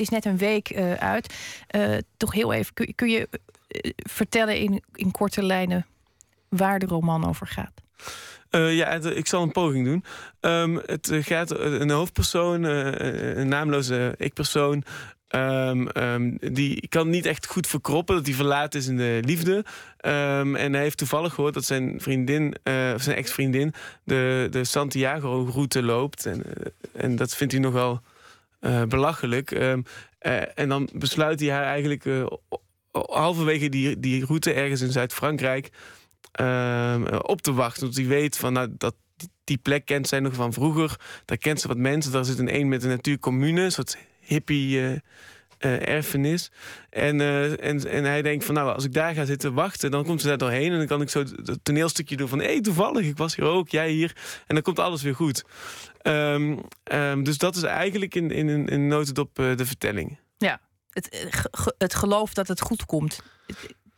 is net een week uit. toch heel even, kun, kun je vertellen in, in korte lijnen waar de roman over gaat? ja, ik zal een poging doen. Um, het gaat een hoofdpersoon, een naamloze ik-persoon, Um, um, die kan niet echt goed verkroppen dat hij verlaten is in de liefde. En hij heeft toevallig gehoord dat zijn vriendin, uh, zijn ex-vriendin, de, de Santiago-route loopt. En, en dat vindt hij nogal uh, belachelijk. Uh, en dan besluit hij eigenlijk halverwege die, die route ergens in Zuid-Frankrijk op te wachten. Want hij weet van nou, dat die plek kent zij nog van vroeger. Daar kent ze wat mensen. Daar zit een een met een natuurcommune, een soort hippie uh, erfenis. En, en, en hij denkt van, nou, als ik daar ga zitten wachten... dan komt ze daar doorheen en dan kan ik zo het toneelstukje doen van... hé, hey, toevallig, ik was hier ook, jij hier. En dan komt alles weer goed. Um, um, dus dat is eigenlijk in, in, in een notendop uh, de vertelling. Ja, het, het geloof dat het goed komt.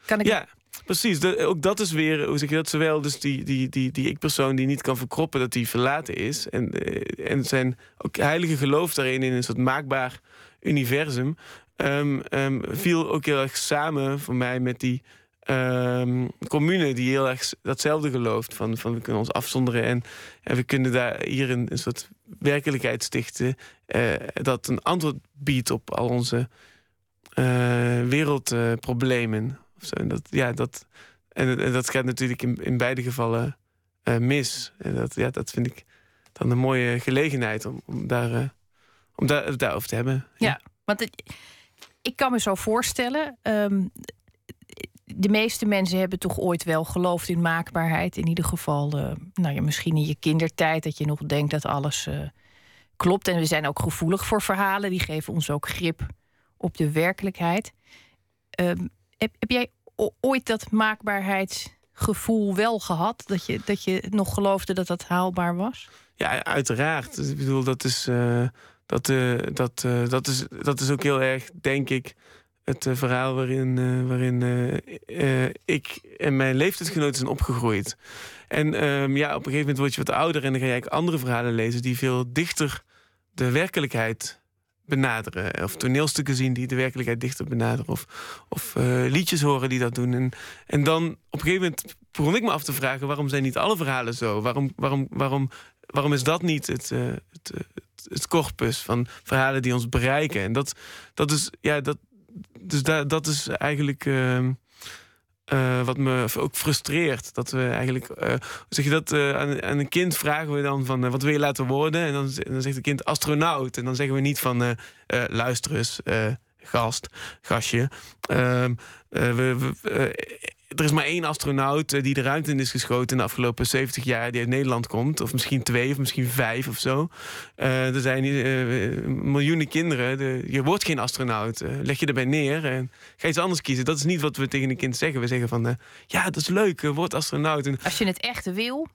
Kan ik... Ja, Precies, de, ook dat is weer, hoe zeg je dat, zowel dus die, die, die, die ik-persoon die niet kan verkroppen dat hij verlaten is. En, eh, en zijn ook heilige geloof daarin in een soort maakbaar universum. Um, um, viel ook heel erg samen voor mij met die um, commune die heel erg datzelfde gelooft. Van, van we kunnen ons afzonderen en, en we kunnen daar hier een, soort werkelijkheid stichten. Uh, dat een antwoord biedt op al onze uh, wereldproblemen. En dat, ja, dat, en, en, dat gaat natuurlijk in, in beide gevallen mis. En dat, ja, dat vind ik dan een mooie gelegenheid om, om, daar, om daar, daarover te hebben. Ja, want ik kan me zo voorstellen. Um, de meeste mensen hebben toch ooit wel geloofd in maakbaarheid. In ieder geval, uh, nou ja, misschien in je kindertijd, dat je nog denkt dat alles klopt. En we zijn ook gevoelig voor verhalen, die geven ons ook grip op de werkelijkheid. Um, heb, heb jij ooit dat maakbaarheidsgevoel wel gehad? Dat je, dat je nog geloofde dat dat haalbaar was? Ja, uiteraard. Ik bedoel, dat is, uh, dat, dat, dat, is, dat is ook heel erg, denk ik, het verhaal waarin, waarin ik en mijn leeftijdsgenoten zijn opgegroeid. En um, ja, op een gegeven moment word je wat ouder en dan ga je andere verhalen lezen die veel dichter de werkelijkheid benaderen. Of toneelstukken zien die de werkelijkheid dichter benaderen. Of, of liedjes horen die dat doen. En, en dan op een gegeven moment begon ik me af te vragen... waarom zijn niet alle verhalen zo? Waarom, waarom, waarom, waarom is dat niet het, het, het, het, corpus van verhalen die ons bereiken? En dat, dat is... Ja, dat, dus da, dat is eigenlijk... Uh, uh, wat me ook frustreert. Dat we eigenlijk, hoe zeg je dat, uh, aan, aan, een kind vragen we dan van wat wil je laten worden? En dan, dan zegt het kind astronaut. En dan zeggen we niet van luister eens, gast, gastje. Ehm, we er is maar één astronaut eh, die de ruimte in is geschoten in de afgelopen 70 jaar die uit Nederland komt. Of misschien twee, of misschien vijf of zo. Uh, er zijn uh, miljoenen kinderen. De, je wordt geen astronaut. leg je erbij neer en ga iets anders kiezen. Dat is niet wat we tegen een kind zeggen. We zeggen van ja, dat is leuk, word astronaut. En, Als je het echte wil.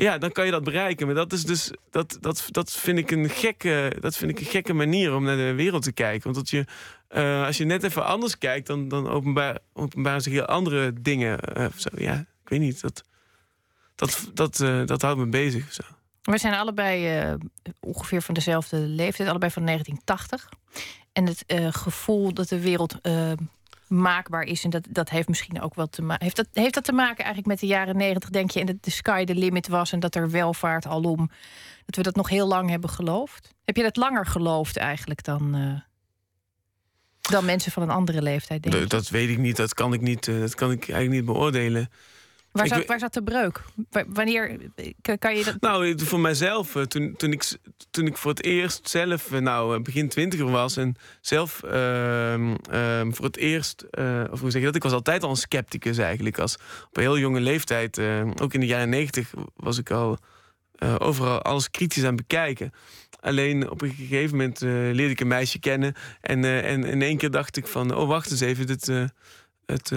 Ja, dan kan je dat bereiken. Maar dat is dus dat, dat, dat vind ik een gekke, dat vind ik een gekke manier om naar de wereld te kijken. Want dat je uh, als je net even anders kijkt, dan, dan openbaar, openbaren zich heel andere dingen. Zo. Ja, ik weet niet. Dat, dat, dat, uh, dat houdt me bezig. Zo. We zijn allebei ongeveer van dezelfde leeftijd, allebei van 1980. En het gevoel dat de wereld maakbaar is. En dat, dat heeft misschien ook wel te maken. Heeft dat, heeft dat te maken eigenlijk met de jaren 90, denk je, en dat de sky the limit was en dat er welvaart alom. Dat we dat nog heel lang hebben geloofd? Heb je dat langer geloofd eigenlijk dan dan mensen van een andere leeftijd, denk ik. Dat weet ik niet, dat kan ik, niet, eh, dat kan ik eigenlijk niet beoordelen. Waar zat, waar zat de breuk? Wanneer kan je dat. Nou, voor mijzelf, eh, toen, toen, ik, toen ik voor het eerst zelf, eh, nou, begin twintiger was en zelf uh, uh, voor het eerst, uh, of hoe zeg je dat? Ik was altijd al een scepticus eigenlijk. Als, op een heel jonge leeftijd, ook in de jaren negentig, was ik al overal alles kritisch aan bekijken. Alleen op een gegeven moment leerde ik een meisje kennen. En, en in één keer dacht ik van, oh wacht eens even, dit, het,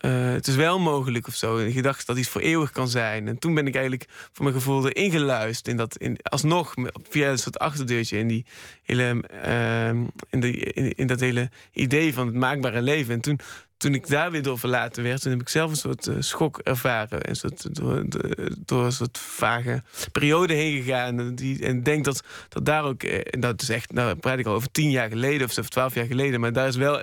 uh, het is wel mogelijk of zo. De gedachte dat iets voor eeuwig kan zijn. En toen ben ik eigenlijk voor mijn gevoel erin geluisterd. In dat, in, alsnog via een soort achterdeurtje in, die hele, uh, in, in, dat hele idee van het maakbare leven. En toen, toen ik daar weer door verlaten werd, toen heb ik zelf een soort uh, schok ervaren. Een soort, door, door een soort vage periode heen gegaan. En, die, en denk dat, dat daar ook, eh, en dat is echt, nou praat ik al over tien jaar geleden of zo, of twaalf jaar geleden. Maar daar is wel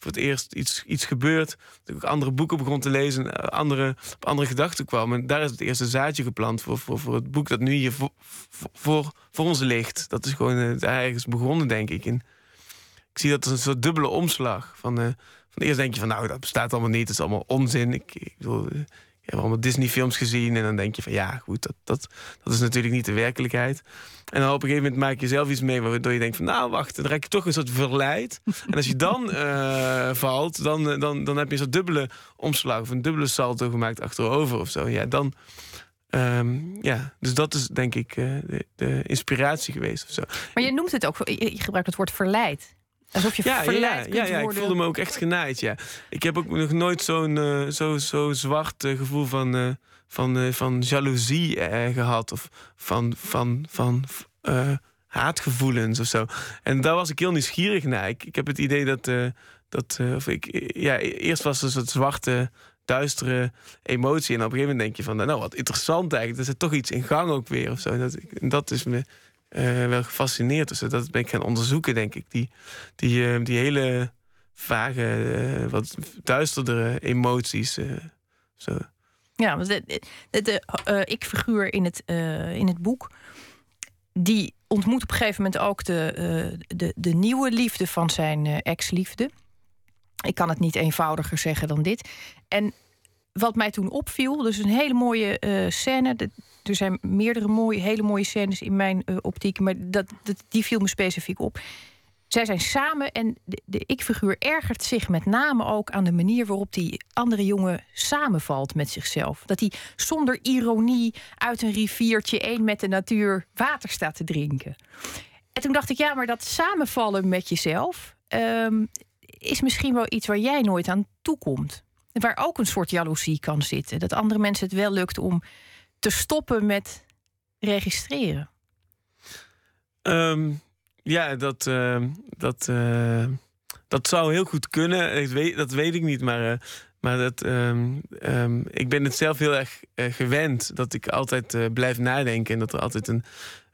voor het eerst iets, iets gebeurd. Dat ik andere boeken begon te lezen, eh, andere, op andere gedachten kwam. En daar is het eerste zaadje geplant voor, voor, voor het boek dat nu hier voor, voor, voor ons ligt. Dat is gewoon daar ergens begonnen, denk ik. En ik zie dat als een soort dubbele omslag. Van, uh, van eerst denk je van, nou, dat bestaat allemaal niet. Het is allemaal onzin. Ik, ik bedoel, allemaal Disney-films gezien en dan denk je van ja, goed, dat, dat, dat is natuurlijk niet de werkelijkheid. En dan op een gegeven moment maak je zelf iets mee waardoor je denkt van nou wacht, dan raak je toch een soort verleid. En als je dan uh, valt, dan, eh, dan, dan heb je een soort dubbele omslag of een dubbele salto gemaakt achterover of zo. Ja, dan. Um, ja, dus dat is denk ik uh, de, de, inspiratie geweest of zo. Maar je noemt het ook, je gebruikt het woord verleid. Alsof je ja, verleid ja, ja, ja, ik voelde me ook echt genaaid, ja. Ik heb ook nog nooit zo'n uh, zo, zo zwart uh, gevoel van, uh, van, van jaloezie gehad. Of van, van, van haatgevoelens of zo. En daar was ik heel nieuwsgierig naar. Ik, ik heb het idee dat... dat of ik, ja, eerst was het een soort zwarte duistere emotie. En op een gegeven moment denk je van, nou wat interessant eigenlijk. Er zit toch iets in gang ook weer of zo. Dat, dat is me uh, wel gefascineerd. Dus dat ben ik gaan onderzoeken, denk ik. Die, die, uh, die hele vage, uh, wat duisterdere emoties. zo. Ja, de, de, de ik-figuur in, het, in het boek... die ontmoet op een gegeven moment ook de, de, de nieuwe liefde van zijn ex-liefde. Ik kan het niet eenvoudiger zeggen dan dit. En wat mij toen opviel, dus een hele mooie scène. Er zijn meerdere mooie, hele mooie scènes in mijn uh, optiek, maar dat, dat, die viel me specifiek op. Zij zijn samen en de, de ik-figuur ergert zich met name ook aan de manier waarop die andere jongen samenvalt met zichzelf. Dat hij zonder ironie uit een riviertje één met de natuur water staat te drinken. En toen dacht ik, ja, maar dat samenvallen met jezelf um, is misschien wel iets waar jij nooit aan toekomt. Waar ook een soort jaloezie kan zitten. Dat andere mensen het wel lukt om te stoppen met registreren. Um, ja, dat, uh, dat, uh, dat zou heel goed kunnen. Ik weet, dat weet ik niet, maar, uh, maar dat, um, ik ben het zelf heel erg gewend dat ik altijd blijf nadenken en dat er altijd een,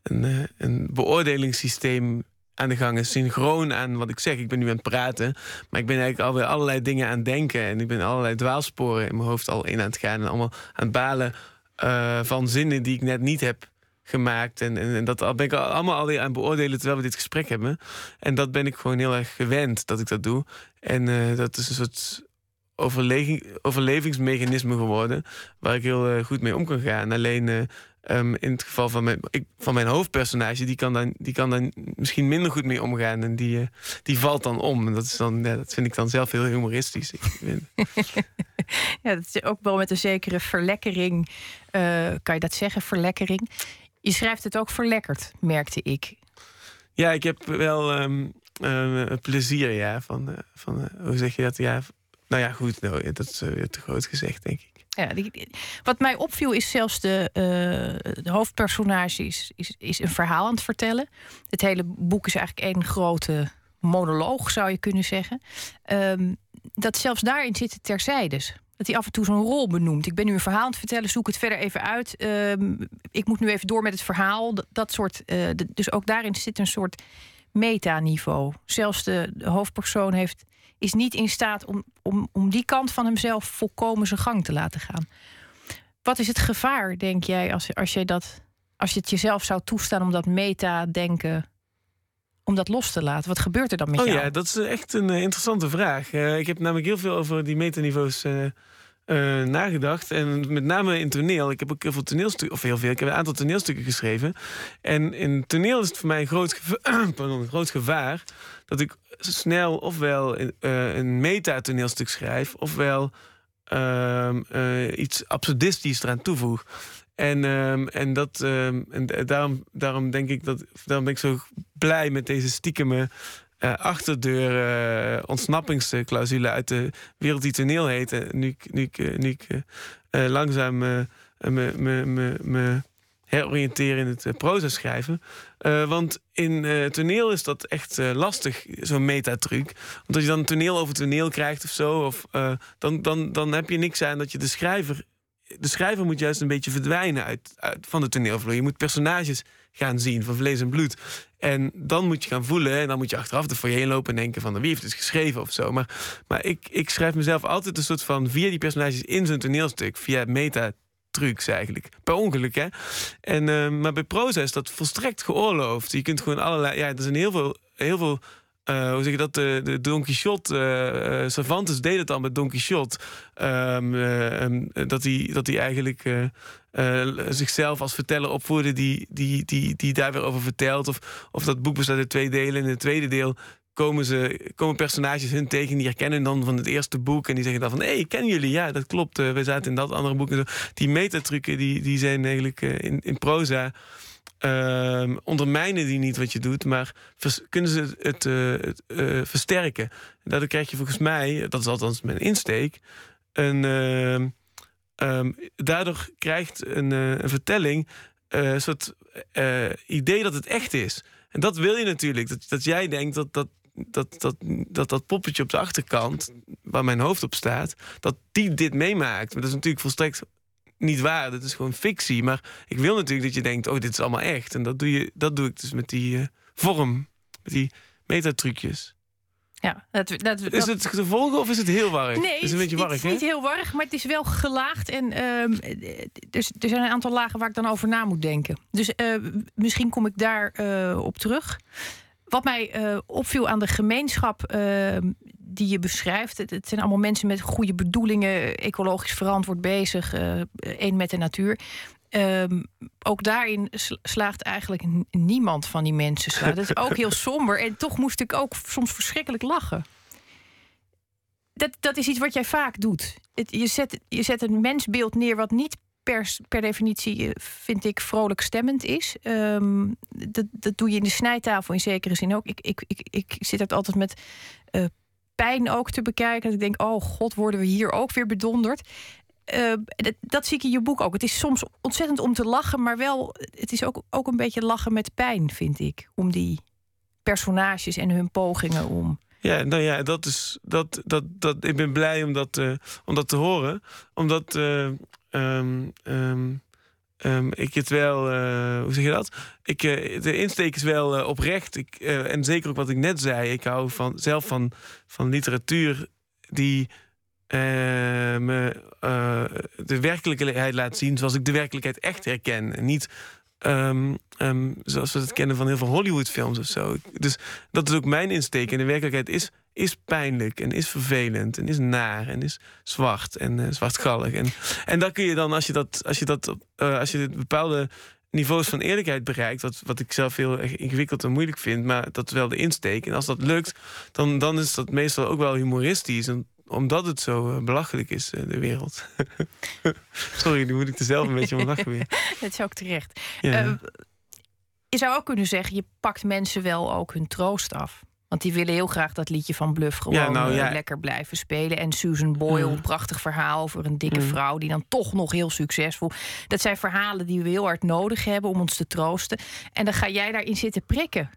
een, een beoordelingssysteem aan de gang is. Synchroon aan wat ik zeg. Ik ben nu aan het praten. Maar ik ben eigenlijk alweer allerlei dingen aan het denken. En ik ben allerlei dwaalsporen in mijn hoofd al in aan het gaan. En allemaal aan balen uh, van zinnen die ik net niet heb gemaakt. En, en, en, dat ben ik allemaal alweer aan beoordelen terwijl we dit gesprek hebben. En dat ben ik gewoon heel erg gewend dat ik dat doe. En uh, dat is een soort overlevingsmechanisme geworden. Waar ik heel uh, goed mee om kan gaan. Alleen Um, in het geval van mijn, ik, van mijn hoofdpersonage, die kan, dan, die kan dan misschien minder goed mee omgaan. En die, die valt dan om. En dat, is dan, dat vind ik dan zelf heel humoristisch. ja, dat is ook wel met een zekere verlekkering. Uh, kan je dat zeggen, verlekkering? Je schrijft het ook verlekkerd, merkte ik. Ja, ik heb wel um, plezier, ja. Van, van hoe zeg je dat? Ja, nou ja, goed, nou, dat is te groot gezegd, denk ik. Ja, wat mij opviel is zelfs de, uh, de hoofdpersonage is, is, is een verhaal aan het vertellen. Het hele boek is eigenlijk één grote monoloog, zou je kunnen zeggen. Um, dat zelfs daarin zitten terzijdes. Dat hij af en toe zo'n rol benoemt. Ik ben nu een verhaal aan het vertellen, zoek het verder even uit. Um, ik moet nu even door met het verhaal. Dat, soort, de, dus ook daarin zit een soort metaniveau. Zelfs de, de hoofdpersoon heeft is niet in staat om, om, om die kant van hemzelf volkomen zijn gang te laten gaan. Wat is het gevaar, denk jij, als, als, je, dat, als je het jezelf zou toestaan om dat meta-denken om dat los te laten? Wat gebeurt er dan met oh, jou? Ja, dat is echt een uh, interessante vraag. Uh, ik heb namelijk heel veel over die metaniveaus uh, nagedacht. En met name in toneel. Ik heb ook heel veel toneelstukken, of heel veel, ik heb een aantal toneelstukken geschreven. En in toneel is het voor mij een groot, pardon, een groot gevaar dat ik snel ofwel een, een meta-toneelstuk schrijf, ofwel uh, iets absurdistisch eraan toevoeg. En, um, en, dat, um, en daarom, daarom denk ik dat daarom ben ik zo blij met deze stiekeme uh, achterdeur ontsnappingsclausule uit de wereld die toneel heet. En nu, nu, nu ik langzaam me heroriënteren in het proza schrijven. want in toneel is dat echt lastig, zo'n metatruc. Omdat je dan toneel over toneel krijgt of zo. Of, dan, dan, dan heb je niks aan dat je de schrijver de schrijver moet juist een beetje verdwijnen uit, van de toneelvloer. Je moet personages gaan zien van vlees en bloed. En dan moet je gaan voelen en dan moet je achteraf er voor je heen lopen en denken van wie heeft het geschreven of zo. Maar, maar ik, ik schrijf mezelf altijd een soort van via die personages in zo'n toneelstuk, via meta trucs eigenlijk. Per ongeluk, hè? En, uh, maar bij proza is dat volstrekt geoorloofd. Je kunt gewoon allerlei... Ja, er zijn heel veel, heel veel uh, hoe zeg je dat? De, de Don Quixote. Uh, Cervantes deed het al met Don Quixote. Uh, dat hij dat hij eigenlijk zichzelf als verteller opvoerde die, die, die, die daar weer over vertelt. Of, of dat boek bestaat uit twee delen. In het tweede deel komen, ze, komen personages hun tegen die herkennen dan van het eerste boek. En die zeggen dan van, hé, hey, kennen jullie? Ja, dat klopt. we zaten in dat andere boek. Die metatrucken die, die zijn eigenlijk in, in proza... Uh, ondermijnen die niet wat je doet, maar kunnen ze het, uh, versterken. En daardoor krijg je volgens mij, dat is althans mijn insteek, een, ehm, ehm, daardoor krijgt een, eh, een vertelling een soort idee dat het echt is. En dat wil je natuurlijk, dat, dat jij denkt dat dat, dat, dat, dat dat poppetje op de achterkant, waar mijn hoofd op staat, dat die dit meemaakt. Maar dat is natuurlijk volstrekt niet waar. Dat is gewoon fictie. Maar ik wil natuurlijk dat je denkt: oh, dit is allemaal echt. En dat doe, je, dat doe ik dus met die uh, vorm, met die metatrucjes. Ja, dat, dat, is het te volgen of is het heel warrig? Nee, is, een beetje warrig, het is niet heel warrig, maar het is wel gelaagd. En uh, dus, er zijn een aantal lagen waar ik dan over na moet denken. Dus uh, misschien kom ik daar uh, op terug. Wat mij uh, opviel aan de gemeenschap ehm, die je beschrijft. Het, het, zijn allemaal mensen met goede bedoelingen, ecologisch verantwoord bezig, uh, één met de natuur. Um, ook daarin slaagt eigenlijk niemand van die mensen. Dat is ook heel somber. En toch moest ik ook soms verschrikkelijk lachen. Dat, dat is iets wat jij vaak doet. Het, je, zet, je zet een mensbeeld neer wat niet per, per definitie, eh, vind ik, vrolijk stemmend is. Um, dat, dat doe je in de snijtafel in zekere zin ook. Ik, ik, ik, ik zit het altijd met uh, pijn ook te bekijken. Dat ik denk, oh god, worden we hier ook weer bedonderd. Uh, dat, zie ik in je boek ook. Het is soms ontzettend om te lachen, maar wel, het is ook, ook een beetje lachen met pijn, vind ik. Om die personages en hun pogingen om. Ja, nou ja, dat is. Dat, dat, dat, ik ben blij om dat, uh, om dat te horen. Omdat. Uh, um, um, Um, ik het wel, uh, hoe zeg je dat? Ik, uh, de insteek is wel uh, oprecht. Ik, en zeker ook wat ik net zei. Ik hou van, zelf van, van literatuur die me de werkelijkheid laat zien zoals ik de werkelijkheid echt herken. En niet um, um, zoals we het kennen van heel veel Hollywoodfilms of zo. Dus dat is ook mijn insteek. En de werkelijkheid is is pijnlijk en is vervelend en is naar en is zwart en uh, zwartgallig. En, en kun je dan, als je dat, als je dat, uh, als je bepaalde niveaus van eerlijkheid bereikt, wat, wat ik zelf heel ingewikkeld en moeilijk vind, maar dat is wel de insteek. En als dat lukt, dan, dan is dat meestal ook wel humoristisch. En, omdat het zo uh, belachelijk is, de wereld. Sorry, nu moet ik er zelf een beetje om lachen weer. Dat is ook terecht. Ja. je zou ook kunnen zeggen, je pakt mensen wel ook hun troost af. Want die willen heel graag dat liedje van Bluff gewoon nou eh, lekker blijven spelen. En Susan Boyle, een prachtig verhaal over een dikke vrouw die dan toch nog heel succesvol. Dat zijn verhalen die we heel hard nodig hebben om ons te troosten. En dan ga jij daarin zitten prikken.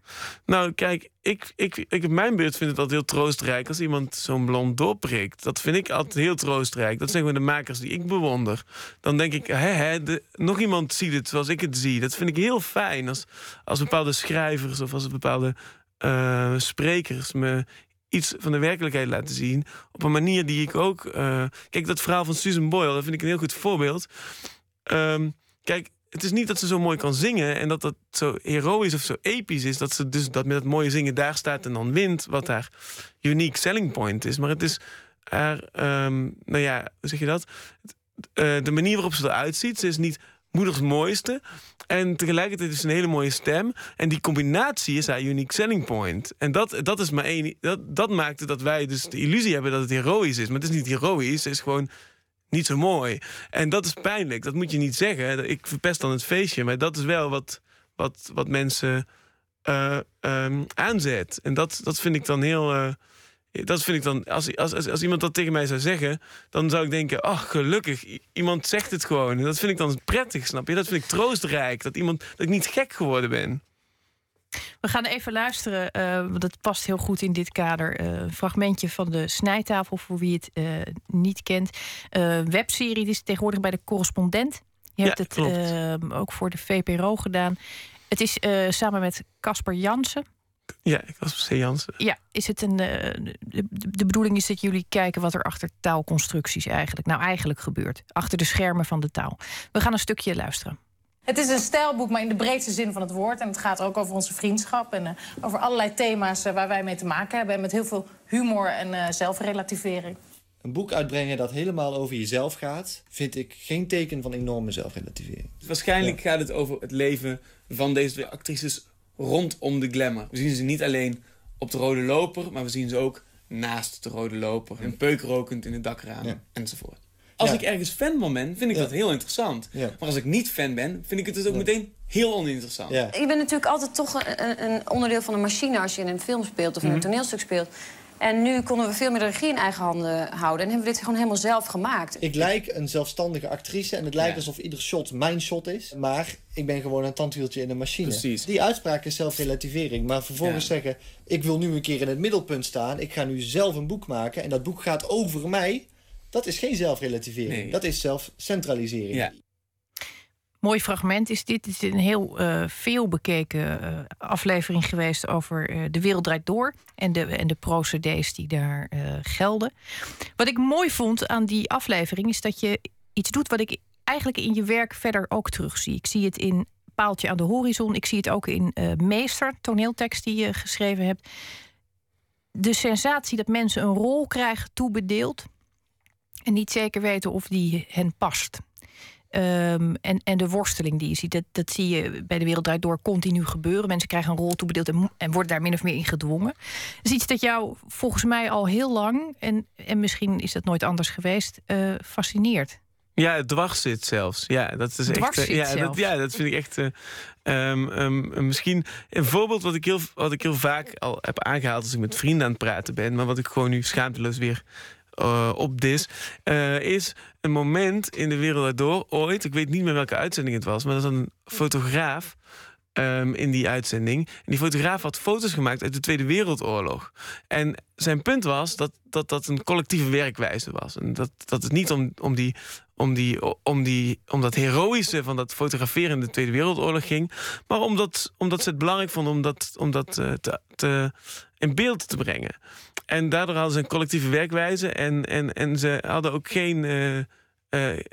Nou, kijk, ik, ik, ik op mijn beurt vind het altijd heel troostrijk als iemand zo'n blond doorprikt. Dat vind ik altijd heel troostrijk. Dat zijn gewoon de makers die ik bewonder. Dan denk ik, hè, hè, de, nog iemand ziet het zoals ik het zie. Dat vind ik heel fijn als, als bepaalde schrijvers of als bepaalde uh, sprekers me iets van de werkelijkheid laten zien. Op een manier die ik ook. Uh, kijk, dat verhaal van Susan Boyle, dat vind ik een heel goed voorbeeld. Um, kijk, het is niet dat ze zo mooi kan zingen en dat dat zo heroïs of zo episch is. Dat ze dus dat met dat mooie zingen daar staat en dan wint, wat haar unique selling point is. Maar het is haar, um, nou ja, hoe zeg je dat? Uh, de manier waarop ze eruit ziet. Ze is niet moeders mooiste. En tegelijkertijd is een hele mooie stem. En die combinatie is haar unique selling point. En dat, dat is maar één. Dat, dat maakte dat wij dus de illusie hebben dat het heroïs is. Maar het is niet heroïs, het is gewoon niet zo mooi. En dat is pijnlijk. Dat moet je niet zeggen. Ik verpest dan het feestje. Maar dat is wel wat, wat, wat mensen ehm, aanzet. En dat, dat vind ik dan heel dat vind ik dan, als, als, als, als, iemand dat tegen mij zou zeggen, dan zou ik denken: ach, gelukkig, iemand zegt het gewoon. En dat vind ik dan prettig, snap je? Dat vind ik troostrijk. Dat, iemand, dat ik niet gek geworden ben. We gaan even luisteren, uh, want dat past heel goed in dit kader. Uh, een fragmentje van de Snijtafel, voor wie het uh, niet kent. webserie, die is tegenwoordig bij de correspondent. Je hebt het ehm, ook voor de VPRO gedaan. Het is samen met Casper Jansen. Ja, ik was C. Jansen. Ja, is het een. De, de, bedoeling is dat jullie kijken wat er achter taalconstructies eigenlijk. nou eigenlijk gebeurt. Achter de schermen van de taal. We gaan een stukje luisteren. Het is een stijlboek, maar in de breedste zin van het woord. En het gaat ook over onze vriendschap en uh, over allerlei thema's uh, waar wij mee te maken hebben. En met heel veel humor en uh, zelfrelativering. Een boek uitbrengen dat helemaal over jezelf gaat, vind ik geen teken van enorme zelfrelativering. Waarschijnlijk ja. gaat het over het leven van deze twee actrices rondom de glamour. We zien ze niet alleen op de rode loper, maar we zien ze ook naast de rode loper. Een peuk rokend in het dakraam ja. enzovoort. Als ik ergens fan van ben, vind ik dat heel interessant. Maar als ik niet fan ben, vind ik het dus ook meteen heel oninteressant. Je bent natuurlijk altijd toch een, een, onderdeel van een machine als je in een film speelt of in een mhm. toneelstuk speelt. En nu konden we veel meer de regie in eigen handen houden. En hebben we dit gewoon helemaal zelf gemaakt. Ik lijk een zelfstandige actrice. En het lijkt alsof ieder shot mijn shot is. Maar ik ben gewoon een tandwieltje in een machine. Precies. Die uitspraak is zelfrelativering. Maar vervolgens zeggen, ik wil nu een keer in het middelpunt staan. Ik ga nu zelf een boek maken. En dat boek gaat over mij. Dat is geen zelfrelativering. Dat is zelfcentralisering. Ja. Mooi fragment is dit. Het is een heel uh, veel bekeken uh, aflevering geweest over uh, de wereld draait door en de, en de procedés die daar gelden. Wat ik mooi vond aan die aflevering is dat je iets doet wat ik eigenlijk in je werk verder ook terugzie. Ik zie het in Paaltje aan de horizon. Ik zie het ook in Meester, toneeltekst die je geschreven hebt. De sensatie dat mensen een rol krijgen toebedeeld en niet zeker weten of die hen past. Um, en, en de worsteling die je ziet, dat, dat zie je bij de wereld door continu gebeuren. Mensen krijgen een rol toebedeeld en, en worden daar min of meer in gedwongen. Dat is iets dat jou volgens mij al heel lang, en, en misschien is dat nooit anders geweest, uh, fascineert. Ja, het dwars zit zelfs. Ja, dat is dwars echt. Uh, ja, dat, ja, dat vind ik echt. Uh, um, um, misschien een voorbeeld wat ik, heel, wat ik heel vaak al heb aangehaald als ik met vrienden aan het praten ben, maar wat ik gewoon nu schaamteloos weer uh, op dis, uh, is een moment in de wereld door ooit. Ik weet niet meer welke uitzending het was, maar dat was een fotograaf. Um, in die uitzending. En die fotograaf had foto's gemaakt uit de Tweede Wereldoorlog. En zijn punt was dat dat, dat een collectieve werkwijze was. En dat, dat het niet om, om, die, om, die, om, die, om dat heroïsche van dat fotograferen in de Tweede Wereldoorlog ging. Maar omdat, omdat ze het belangrijk vonden om dat, om dat uh, te, te, in beeld te brengen. En daardoor hadden ze een collectieve werkwijze. En, en, en ze hadden ook geen. Uh, uh,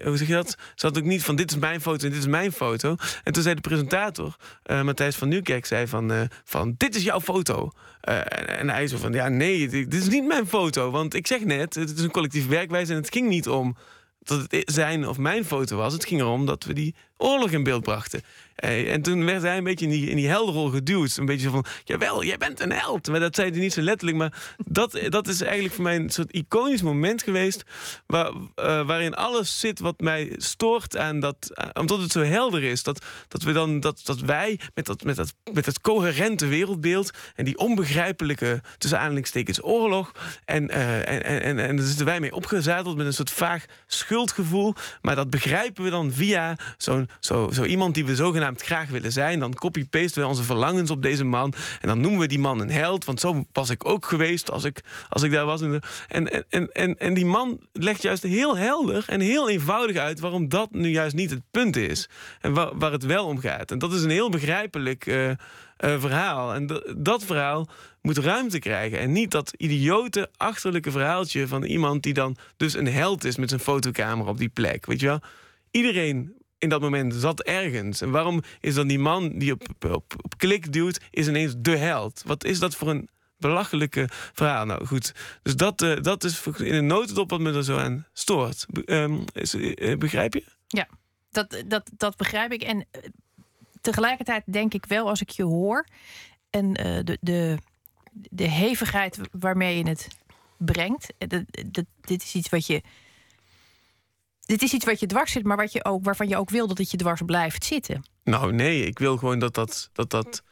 hoe zeg je dat? Ze hadden ook niet van dit is mijn foto en dit is mijn foto. En toen zei de presentator, uh, Matthijs van Nieuwkerk, zei van, van dit is jouw foto. En, en, hij zei van ja nee, dit, dit, is niet mijn foto. Want ik zeg net, het is een collectieve werkwijze en het ging niet om dat het zijn of mijn foto was. Het ging erom dat we die oorlog in beeld brachten. Eh, en toen werd hij een beetje in die, in die helderrol geduwd. Een beetje van, jawel, jij bent een held. Maar dat zei hij niet zo letterlijk. Maar dat, dat is eigenlijk voor mij een soort iconisch moment geweest... Waar, uh, waarin alles zit wat mij stoort aan dat... Omdat het zo helder is. Dat, dat, we dan, dat, dat wij met dat, met, dat, met dat coherente wereldbeeld... en die onbegrijpelijke, tussen aanhalingstekens, oorlog... en, uh, en, en, en, en daar zitten wij mee opgezadeld met een soort vaag schuldgevoel. Maar dat begrijpen we dan via zo'n zo, zo iemand die we zogenaamd graag willen zijn. Dan copy-pasten we onze verlangens op deze man. En dan noemen we die man een held. Want zo was ik ook geweest als ik, als ik daar was. En, en, en, en die man legt juist heel helder en heel eenvoudig uit... waarom dat nu juist niet het punt is. En waar, waar het wel om gaat. En dat is een heel begrijpelijk... Uh, uh, verhaal. En dat verhaal moet ruimte krijgen. En niet dat idiote, achterlijke verhaaltje van iemand die dan dus een held is met zijn fotocamera op die plek. Weet je wel? Iedereen in dat moment zat ergens. En waarom is dan die man die op, op, op klik duwt, is ineens de held? Wat is dat voor een belachelijke verhaal? Nou goed, dus dat, uh, dat is in een notendop wat me er zo aan stoort. Um, is, uh, begrijp je? Ja, dat, dat, dat begrijp ik. En uh, tegelijkertijd denk ik wel, als ik je hoor... en de, de, de hevigheid waarmee je het brengt... Dat, dat, dit is iets wat je dit is iets wat je dwars zit, maar wat je ook, waarvan je ook wil dat het je dwars blijft zitten. Nou, nee, ik wil gewoon dat dat. dat, dat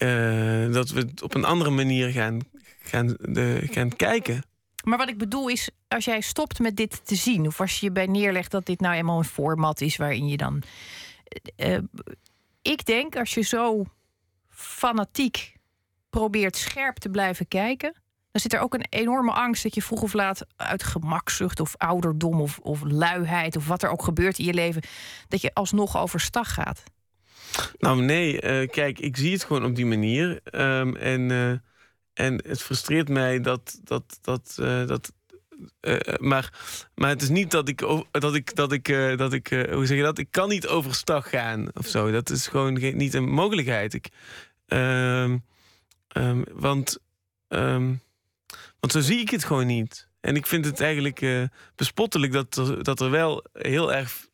eh, dat we op een andere manier gaan, gaan, de, gaan kijken. Maar wat ik bedoel is, als jij stopt met dit te zien, of als je je bij neerlegt dat dit nou eenmaal een format is waarin je dan. Uh, ik denk als je zo fanatiek probeert scherp te blijven kijken, dan zit er ook een enorme angst dat je vroeg of laat uit gemakzucht of ouderdom of, of luiheid of wat er ook gebeurt in je leven, dat je alsnog overstag gaat. Nou, nee, uh, kijk, ik zie het gewoon op die manier. Um, en, uh, en het frustreert mij dat. dat, dat, uh, dat maar, maar het is niet dat ik. Dat ik, dat ik, dat ik hoe zeg je dat? Ik kan niet overstag gaan of zo. Dat is gewoon geen, niet een mogelijkheid. Ik, um, want. Want zo zie ik het gewoon niet. En ik vind het eigenlijk bespottelijk dat er, dat er wel heel erg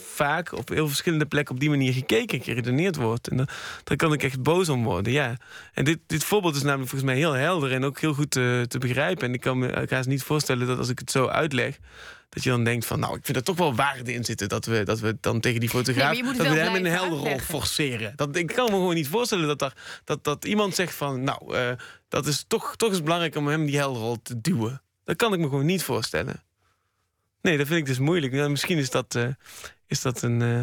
vaak op heel verschillende plekken op die manier gekeken, geredeneerd wordt. En daar kan ik echt boos om worden, ja. En dit, dit voorbeeld is namelijk volgens mij heel helder en ook heel goed te, te begrijpen. En ik kan me ik ga niet voorstellen dat als ik het zo uitleg, dat je dan denkt van, nou, ik vind er toch wel waarde in zitten dat we, dat we dan tegen die fotograaf, dat we hem in een helderrol forceren. Dat, ik kan me gewoon niet voorstellen dat, daar, dat, dat iemand zegt van, nou, uh, dat is toch, toch eens belangrijk om hem die helderrol te duwen. Dat kan ik me gewoon niet voorstellen. Nee, dat vind ik dus moeilijk. Nou, misschien is dat, uh, is dat een. Uh,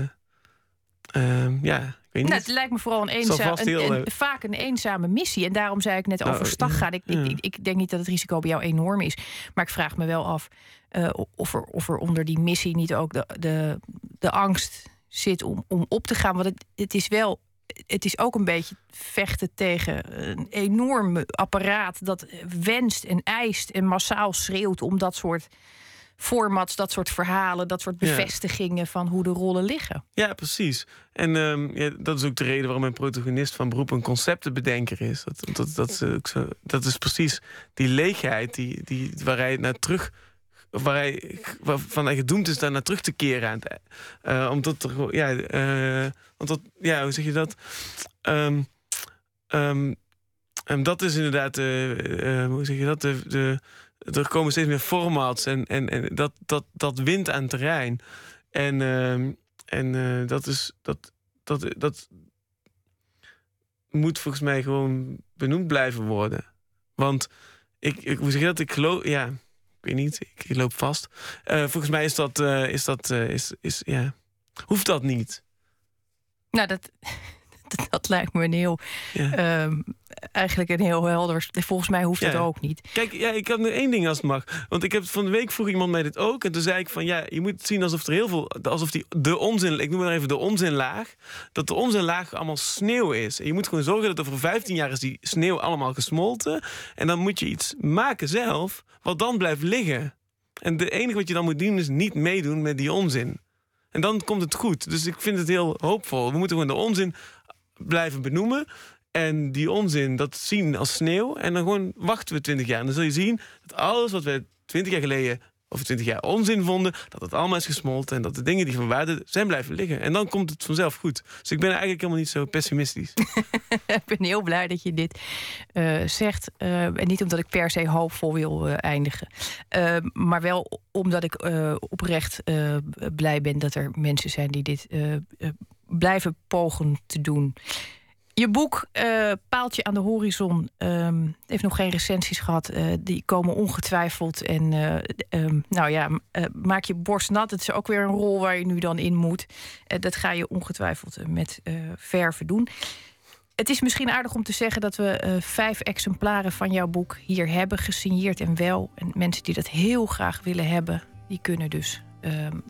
uh, ja, ik weet niet. Nou, het lijkt me vooral een, eenza een, een, een, vaak een eenzame missie. En daarom zei ik net nou, overstag gaan. Ik, ja. ik, ik, denk niet dat het risico bij jou enorm is. Maar ik vraag me wel af uh, of, er, of er onder die missie niet ook de, de, de angst zit om, om op te gaan. Want het, het is wel het is ook een beetje vechten tegen een enorm apparaat dat wenst en eist en massaal schreeuwt om dat soort formats, dat soort verhalen, dat soort bevestigingen van hoe de rollen liggen. Ja, precies. En um, ja, dat is ook de reden waarom mijn protagonist van beroep een conceptenbedenker is. Dat, dat, dat, is, ook dat is precies die leegheid die, die, waar hij naar terug waar hij waarvan hij gedoemd is daar naar terug te keren aan het, uh, omdat er ja uh, omdat ja hoe zeg je dat um, um, um, dat is inderdaad uh, hoe zeg je dat de, de er komen steeds meer formats en, en, en dat, dat, dat wint aan terrein. En, uh, en uh, dat is. Dat, dat, dat moet volgens mij gewoon benoemd blijven worden. Want ik, ik hoe zeg je dat? Ik geloof. Ja, ik weet niet. Ik, loop vast. Uh, volgens mij is dat. Uh, is dat is, is, ja. Hoeft dat niet? Nou, dat. dat lijkt me een heel. Ja. Um, eigenlijk een heel helder. Volgens mij hoeft ja. dat ook niet. Kijk, ja, ik heb nu één ding als het mag. Want ik heb van de week vroeg iemand mij dit ook. En toen zei ik van ja, je moet het zien alsof er heel veel. Alsof die de onzin. Ik noem maar even de onzinlaag. Dat de onzinlaag allemaal sneeuw is. En je moet gewoon zorgen dat over 15 jaar is die sneeuw allemaal gesmolten. En dan moet je iets maken zelf. Wat dan blijft liggen. En het enige wat je dan moet doen is niet meedoen met die onzin. En dan komt het goed. Dus ik vind het heel hoopvol. We moeten gewoon de onzin blijven benoemen. En die onzin, dat zien als sneeuw. En dan gewoon wachten we twintig jaar. En dan zul je zien dat alles wat we twintig jaar geleden of twintig jaar onzin vonden, dat het allemaal is gesmolten en dat de dingen die van waarde zijn blijven liggen. En dan komt het vanzelf goed. Dus ik ben eigenlijk helemaal niet zo pessimistisch. ik ben heel blij dat je dit uh, zegt. Uh, en niet omdat ik per se hoopvol wil uh, eindigen. maar wel omdat ik oprecht blij ben dat er mensen zijn die dit blijven pogen te doen. Je boek uh, Paaltje aan de horizon um, heeft nog geen recensies gehad. Uh, die komen ongetwijfeld. En uh, um, nou ja, maak je borst nat. Het is ook weer een rol waar je nu dan in moet. dat ga je ongetwijfeld met verven doen. Het is misschien aardig om te zeggen dat we vijf exemplaren van jouw boek hier hebben gesigneerd en wel. En mensen die dat heel graag willen hebben, die kunnen dus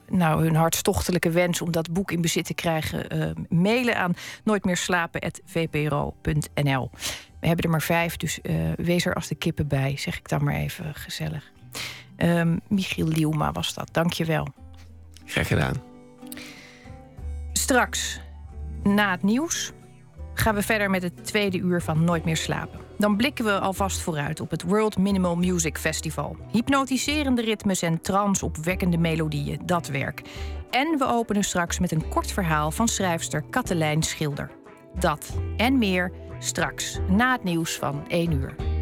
nou, hun hartstochtelijke wens om dat boek in bezit te krijgen, uh, mailen aan nooitmeerslapen.vpro.nl. We hebben er maar vijf, dus uh, wees er als de kippen bij, zeg ik dan maar even gezellig. Um, Michiel Lielma was dat, dankjewel. Graag gedaan. Straks, na het nieuws, gaan we verder met het tweede uur van Nooit meer slapen. Dan blikken we alvast vooruit op het World Minimal Music Festival. Hypnotiserende ritmes en transopwekkende melodieën, dat werk. En we openen straks met een kort verhaal van schrijfster Katelijn Schilder. Dat en meer straks na het nieuws van 1 uur.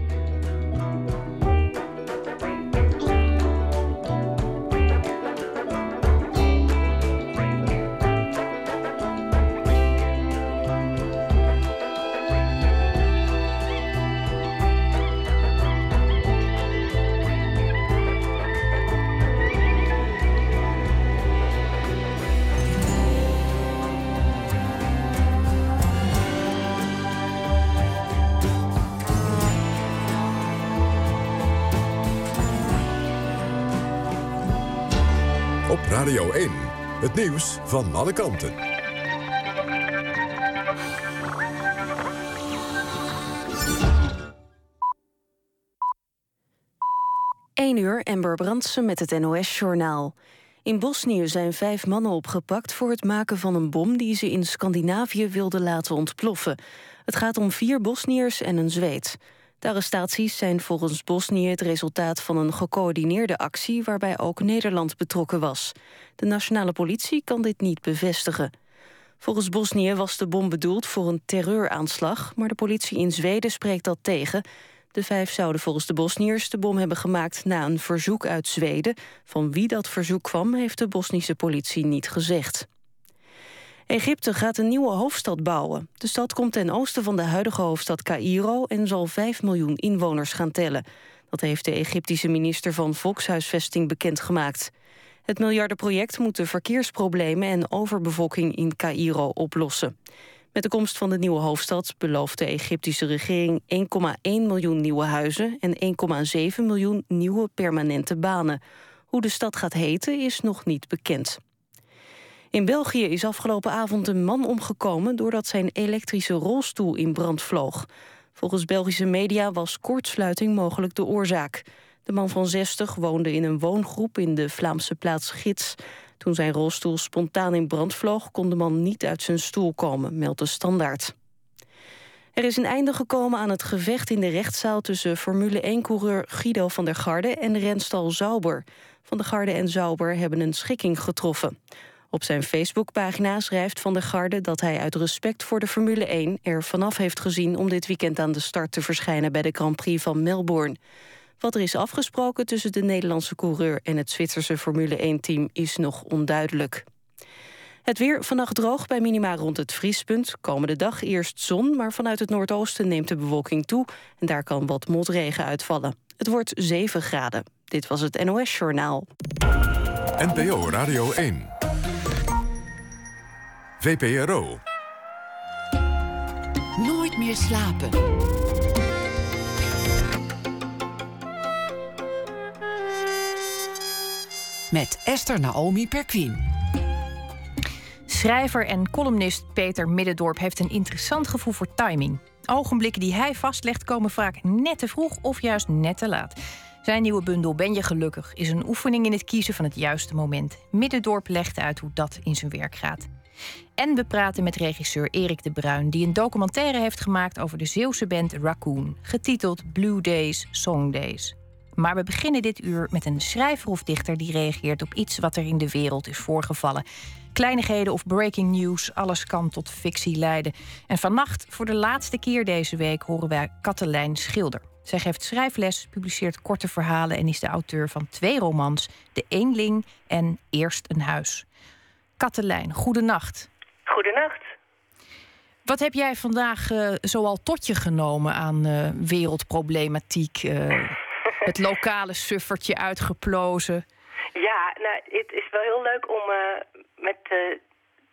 Het nieuws van alle kanten. 1 uur, Ember Brandsen met het NOS-journaal. In Bosnië zijn vijf mannen opgepakt voor het maken van een bom... die ze in Scandinavië wilden laten ontploffen. Het gaat om vier Bosniërs en een Zweed. De arrestaties zijn volgens Bosnië het resultaat van een gecoördineerde actie... waarbij ook Nederland betrokken was. De nationale politie kan dit niet bevestigen. Volgens Bosnië was de bom bedoeld voor een terreuraanslag... maar de politie in Zweden spreekt dat tegen... De vijf zouden volgens de Bosniërs de bom hebben gemaakt na een verzoek uit Zweden. Van wie dat verzoek kwam, heeft de Bosnische politie niet gezegd. Egypte gaat een nieuwe hoofdstad bouwen. De stad komt ten oosten van de huidige hoofdstad Cairo... en zal 5 miljoen inwoners gaan tellen. Dat heeft de Egyptische minister van Volkshuisvesting bekendgemaakt. Het miljardenproject moet de verkeersproblemen en overbevolking in Cairo oplossen. Met de komst van de nieuwe hoofdstad belooft de Egyptische regering 1,1 miljoen nieuwe huizen en 1,7 miljoen nieuwe permanente banen. Hoe de stad gaat heten is nog niet bekend. In België is afgelopen avond een man omgekomen doordat zijn elektrische rolstoel in brand vloog. Volgens Belgische media was kortsluiting mogelijk de oorzaak. De man van 60 woonde in een woongroep in de Vlaamse plaats Gids. Toen zijn rolstoel spontaan in brand vloog... kon de man niet uit zijn stoel komen, meldt de Standaard. Er is een einde gekomen aan het gevecht in de rechtszaal... tussen Formule 1-coureur Guido van der Garde en renstal Zauber. Van der Garde en Zauber hebben een schikking getroffen. Op zijn Facebookpagina schrijft Van der Garde dat hij uit respect voor de Formule 1 er vanaf heeft gezien om dit weekend aan de start te verschijnen bij de Grand Prix van Melbourne. Wat er is afgesproken tussen de Nederlandse coureur en het Zwitserse Formule 1-team is nog onduidelijk. Het weer vannacht droog bij minima rond het vriespunt. Komende dag eerst zon, maar vanuit het noordoosten neemt de bewolking toe... en daar kan wat motregen uitvallen. Het wordt 7 graden. Dit was het NOS Journaal. NPO Radio 1. VPRO. Nooit meer slapen. met Esther Naomi Perquin. Schrijver en columnist Peter Middendorp heeft een interessant gevoel voor timing. Ogenblikken die hij vastlegt komen vaak net te vroeg of juist net te laat. Zijn nieuwe bundel Ben je gelukkig is een oefening in het kiezen van het juiste moment. Middendorp legt uit hoe dat in zijn werk gaat. En we praten met regisseur Erik de Bruin, die een documentaire heeft gemaakt over de Zeeuwse band Raccoon, getiteld Blue Days, Song Days. Maar we beginnen dit uur met een schrijver of dichter die reageert op iets wat er in de wereld is voorgevallen. Kleinigheden of breaking news, alles kan tot fictie leiden. En vannacht, voor de laatste keer deze week, horen wij Katelijn Schilder. Zij geeft schrijfles, publiceert korte verhalen en is de auteur van twee romans: De Eenling en Eerst een Huis. Katelijn, goedenacht. Goedenacht. Wat heb jij vandaag uh, zoal tot je genomen aan uh, wereldproblematiek? Uh, het lokale suffertje uitgeplozen. Ja, nou, het is wel heel leuk om met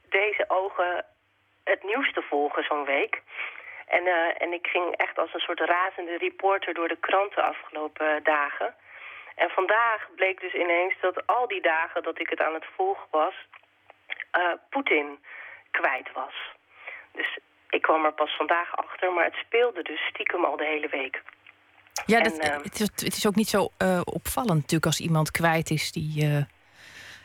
deze ogen het nieuws te volgen zo'n week. En, en ik ging echt als een soort razende reporter door de kranten afgelopen dagen. En vandaag bleek dus ineens dat al die dagen dat ik het aan het volgen was... Poetin kwijt was. Dus ik kwam er pas vandaag achter, maar het speelde dus stiekem al de hele week. Ja, dat, ehm, het, is, het, is, ook niet zo uh, opvallend natuurlijk als iemand kwijt is die...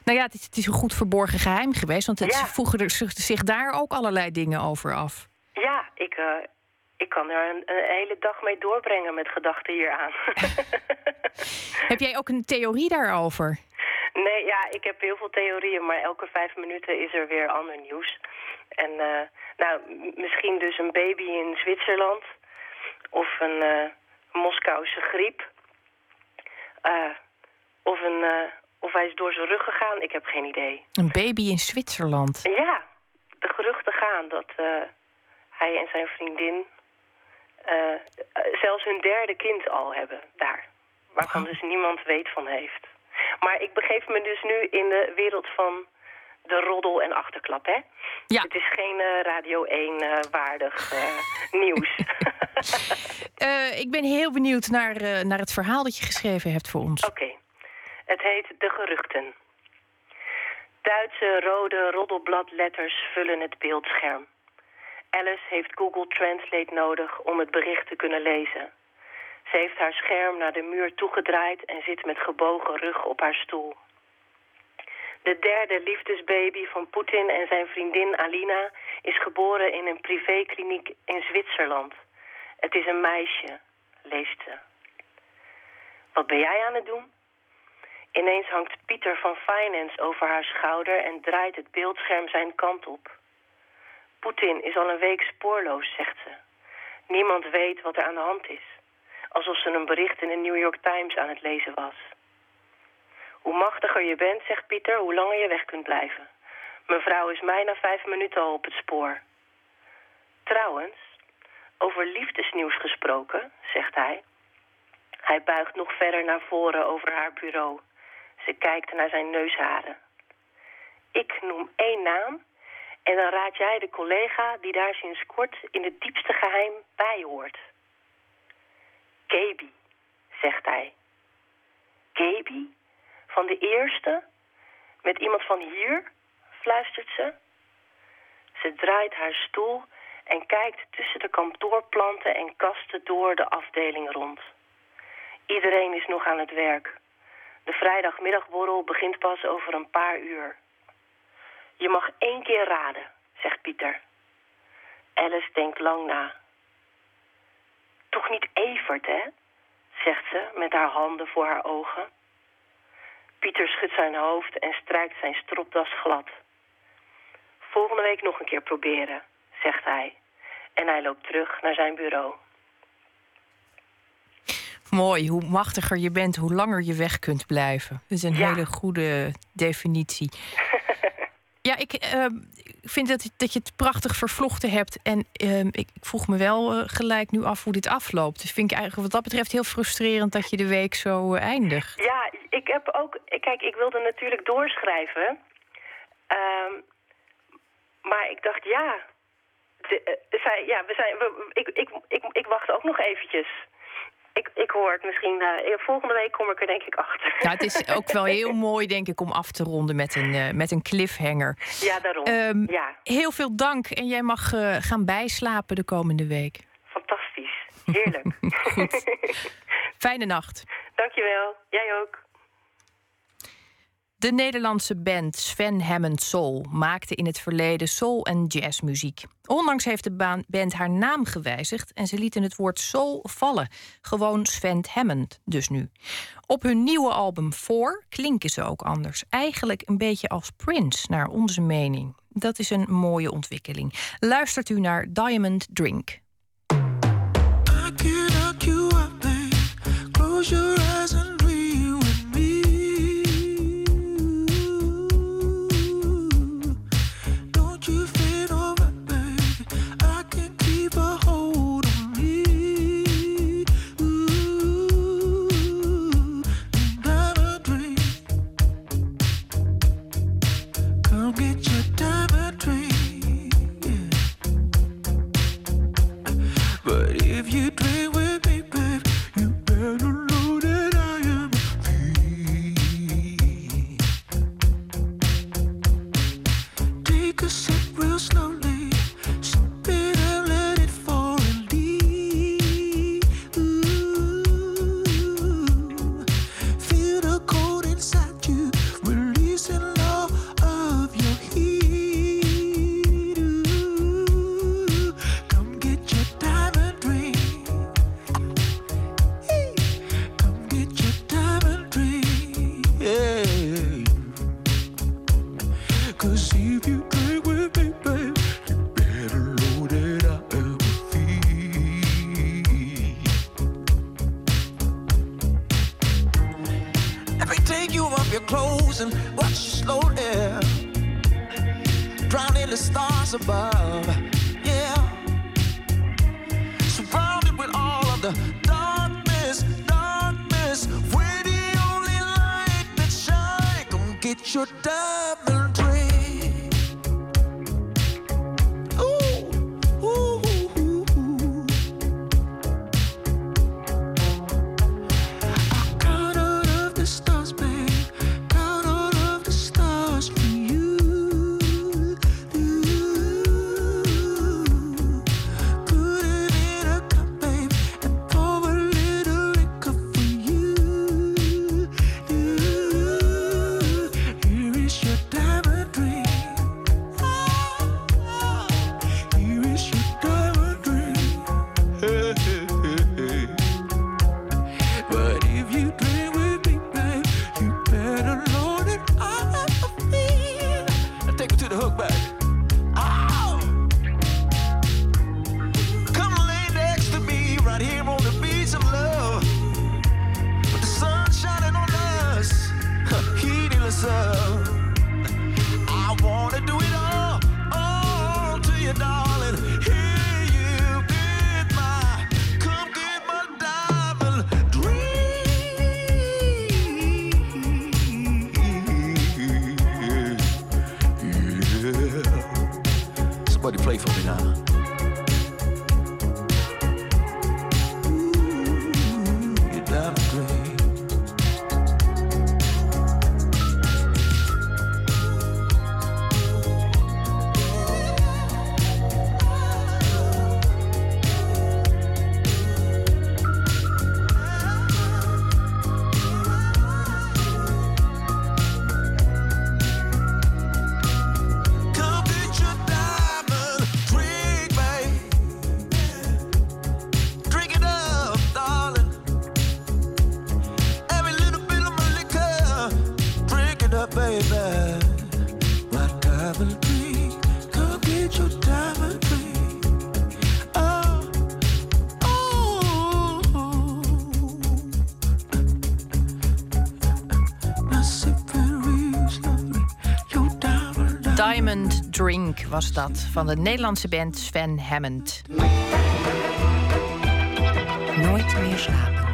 Nou ja, het is, het is, een goed verborgen geheim geweest, want het ja. voegen er zich daar ook allerlei dingen over af. Ja, ik, ik kan er een, een, hele dag mee doorbrengen met gedachten hieraan. heb jij ook een theorie daarover? Nee, ja, ik heb heel veel theorieën, maar elke vijf minuten is er weer ander nieuws. En nou, misschien dus een baby in Zwitserland of een Moskouse griep. Uh, of, een, uh, of hij is door zijn rug gegaan, ik heb geen idee. Een baby in Zwitserland? Ja, de geruchten gaan dat uh, hij en zijn vriendin zelfs hun derde kind al hebben daar. Waarvan dus niemand weet van heeft. Maar ik begeef me dus nu in de wereld van de roddel en achterklap, hè? Ja. Het is geen uh, Radio 1 uh, waardig uh, nieuws. ik ben heel benieuwd naar, naar het verhaal dat je geschreven hebt voor ons. Oké. Okay. Het heet De Geruchten. Duitse rode roddelbladletters vullen het beeldscherm. Alice heeft Google Translate nodig om het bericht te kunnen lezen. Ze heeft haar scherm naar de muur toegedraaid en zit met gebogen rug op haar stoel. De derde liefdesbaby van Poetin en zijn vriendin Alina is geboren in een privékliniek in Zwitserland. Het is een meisje, leest ze. Wat ben jij aan het doen? Ineens hangt Pieter van Finance over haar schouder en draait het beeldscherm zijn kant op. Poetin is al een week spoorloos, zegt ze. Niemand weet wat er aan de hand is. Alsof ze een bericht in de New York Times aan het lezen was. Hoe machtiger je bent, zegt Pieter, hoe langer je weg kunt blijven. Mevrouw is mij na vijf minuten al op het spoor. Trouwens, over liefdesnieuws gesproken, zegt hij. Hij buigt nog verder naar voren over haar bureau. Ze kijkt naar zijn neusharen. Ik noem één naam en dan raad jij de collega die daar sinds kort in het diepste geheim bij hoort. Gaby, zegt hij. Gaby? Van de eerste? Met iemand van hier? fluistert ze. Ze draait haar stoel en kijkt tussen de kantoorplanten en kasten door de afdeling rond. Iedereen is nog aan het werk. De vrijdagmiddagborrel begint pas over een paar uur. Je mag één keer raden, zegt Pieter. Alice denkt lang na. Toch niet Evert, hè? zegt ze met haar handen voor haar ogen. Pieter schudt zijn hoofd en strijkt zijn stropdas glad. Volgende week nog een keer proberen, zegt hij. En hij loopt terug naar zijn bureau. Mooi, hoe machtiger je bent, hoe langer je weg kunt blijven. Dat is een hele goede definitie. ja, ik uh, vind dat, dat je het prachtig vervlochten hebt. En uh, ik vroeg me wel uh, gelijk nu af hoe dit afloopt. Dat vind ik eigenlijk wat dat betreft heel frustrerend dat je de week zo eh, eindigt. Ja, ik heb ook. Kijk, ik wilde natuurlijk doorschrijven. Ehm, maar ik dacht, ja. De, zij, ja we zijn, we, ik, ik, ik, ik wacht ook nog eventjes ik, ik hoor het misschien. Uh, volgende week kom ik er denk ik achter. Ja, het is ook wel heel mooi, denk ik, om af te ronden met een, uh, met een cliffhanger. Ja, daarom. Um, ja. Heel veel dank. En jij mag uh, gaan bijslapen de komende week. Fantastisch. Heerlijk. Goed. Fijne nacht. Dankjewel. Jij ook. De Nederlandse band Sven Hammond Soul maakte in het verleden soul- en jazzmuziek. Onlangs heeft de band haar naam gewijzigd en ze lieten het woord soul vallen. Gewoon Sven Hammond dus nu. Op hun nieuwe album 4 klinken ze ook anders. Eigenlijk een beetje als Prince, naar onze mening. Dat is een mooie ontwikkeling. Luistert u naar Diamond Drink. Close your eyes and you Was dat van de Nederlandse band Sven Hammond. Nooit meer slapen.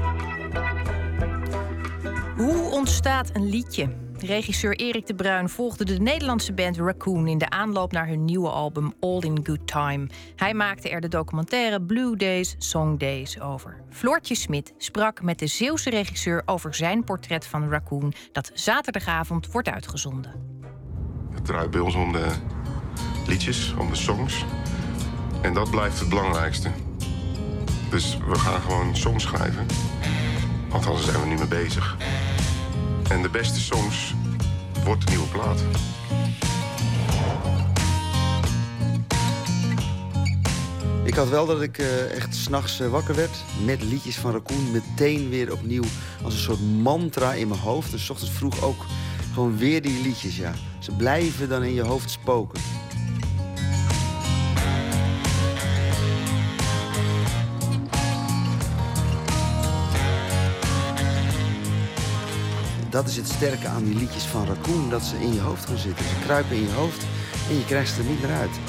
Hoe ontstaat een liedje? Regisseur Erik de Bruin volgde de Nederlandse band Raccoon in de aanloop naar hun nieuwe album All in Good Time. Hij maakte er de documentaire Blue Days, Song Days over. Floortje Smit sprak met de Zeeuwse regisseur over zijn portret van Raccoon, dat zaterdagavond wordt uitgezonden. Het draait bij ons om de liedjes, om de songs. En dat blijft het belangrijkste. Dus we gaan gewoon songs schrijven. Althans, daar zijn we nu mee bezig. En de beste songs wordt de nieuwe plaat. Ik had wel dat ik uh, echt s'nachts uh, wakker werd met liedjes van Raccoon. Meteen weer opnieuw als een soort mantra in mijn hoofd. Dus s ochtends vroeg ook gewoon weer die liedjes, ja. Ze blijven dan in je hoofd spoken. Dat is het sterke aan die liedjes van Raccoon. Dat ze in je hoofd gaan zitten. Ze kruipen in je hoofd en je krijgt ze er niet meer uit.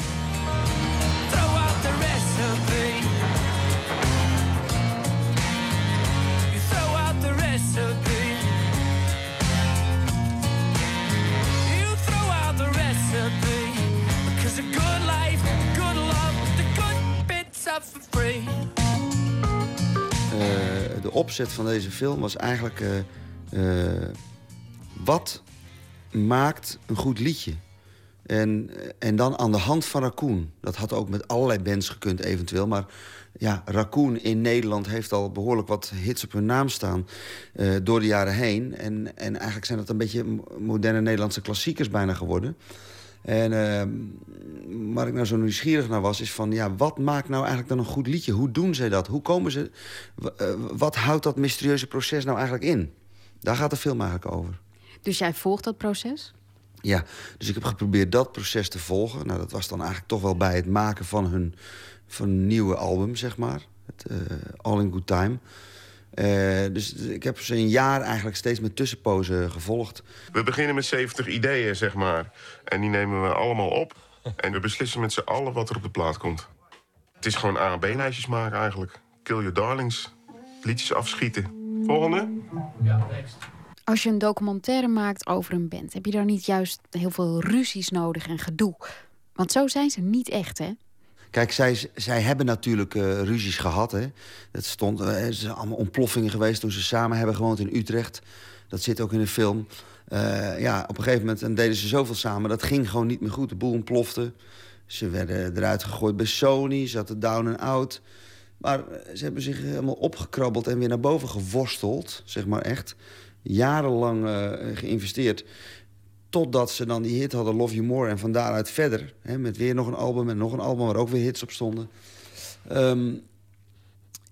Uh, de opzet van deze film was eigenlijk uh, uh, wat maakt een goed liedje? En, en dan aan de hand van Raccoon. Dat had ook met allerlei bands gekund eventueel. Maar ja, Raccoon in Nederland heeft al behoorlijk wat hits op hun naam staan... Uh, door de jaren heen. En, en eigenlijk zijn dat een beetje moderne Nederlandse klassiekers bijna geworden. En uh, waar ik nou zo nieuwsgierig naar was, is van... ja, wat maakt nou eigenlijk dan een goed liedje? Hoe doen zij dat? Hoe komen ze... Uh, wat houdt dat mysterieuze proces nou eigenlijk in? Daar gaat de film eigenlijk over. Dus jij volgt dat proces? Ja, dus ik heb geprobeerd dat proces te volgen. Nou, dat was dan eigenlijk toch wel bij het maken van hun, van een nieuwe album, zeg maar. Het, uh, All in Good Time. Uh, dus ik heb ze een jaar eigenlijk steeds met tussenpozen gevolgd. We beginnen met 70 ideeën, zeg maar. En die nemen we allemaal op. En we beslissen met z'n allen wat er op de plaat komt. Het is gewoon A- en B-lijstjes maken eigenlijk. Kill your darlings. Liedjes afschieten. Volgende. Ja, next. Als je een documentaire maakt over een band, heb je daar niet juist heel veel ruzies nodig en gedoe? Want zo zijn ze niet echt, hè? Kijk, zij, zij hebben natuurlijk uh, ruzies gehad. Hè. Het stond, uh, er zijn allemaal ontploffingen geweest toen ze samen hebben gewoond in Utrecht. Dat zit ook in de film. Uh, ja, op een gegeven moment en deden ze zoveel samen. Dat ging gewoon niet meer goed. De boel ontplofte. Ze werden eruit gegooid bij Sony. Ze hadden down en out. Maar eh, ze hebben zich helemaal opgekrabbeld en weer naar boven geworsteld. Zeg maar echt. Jarenlang uh, geïnvesteerd. Totdat ze dan die hit hadden, Love You More. En van daaruit verder. Hè, met weer nog een album en nog een album waar ook weer hits op stonden. Um,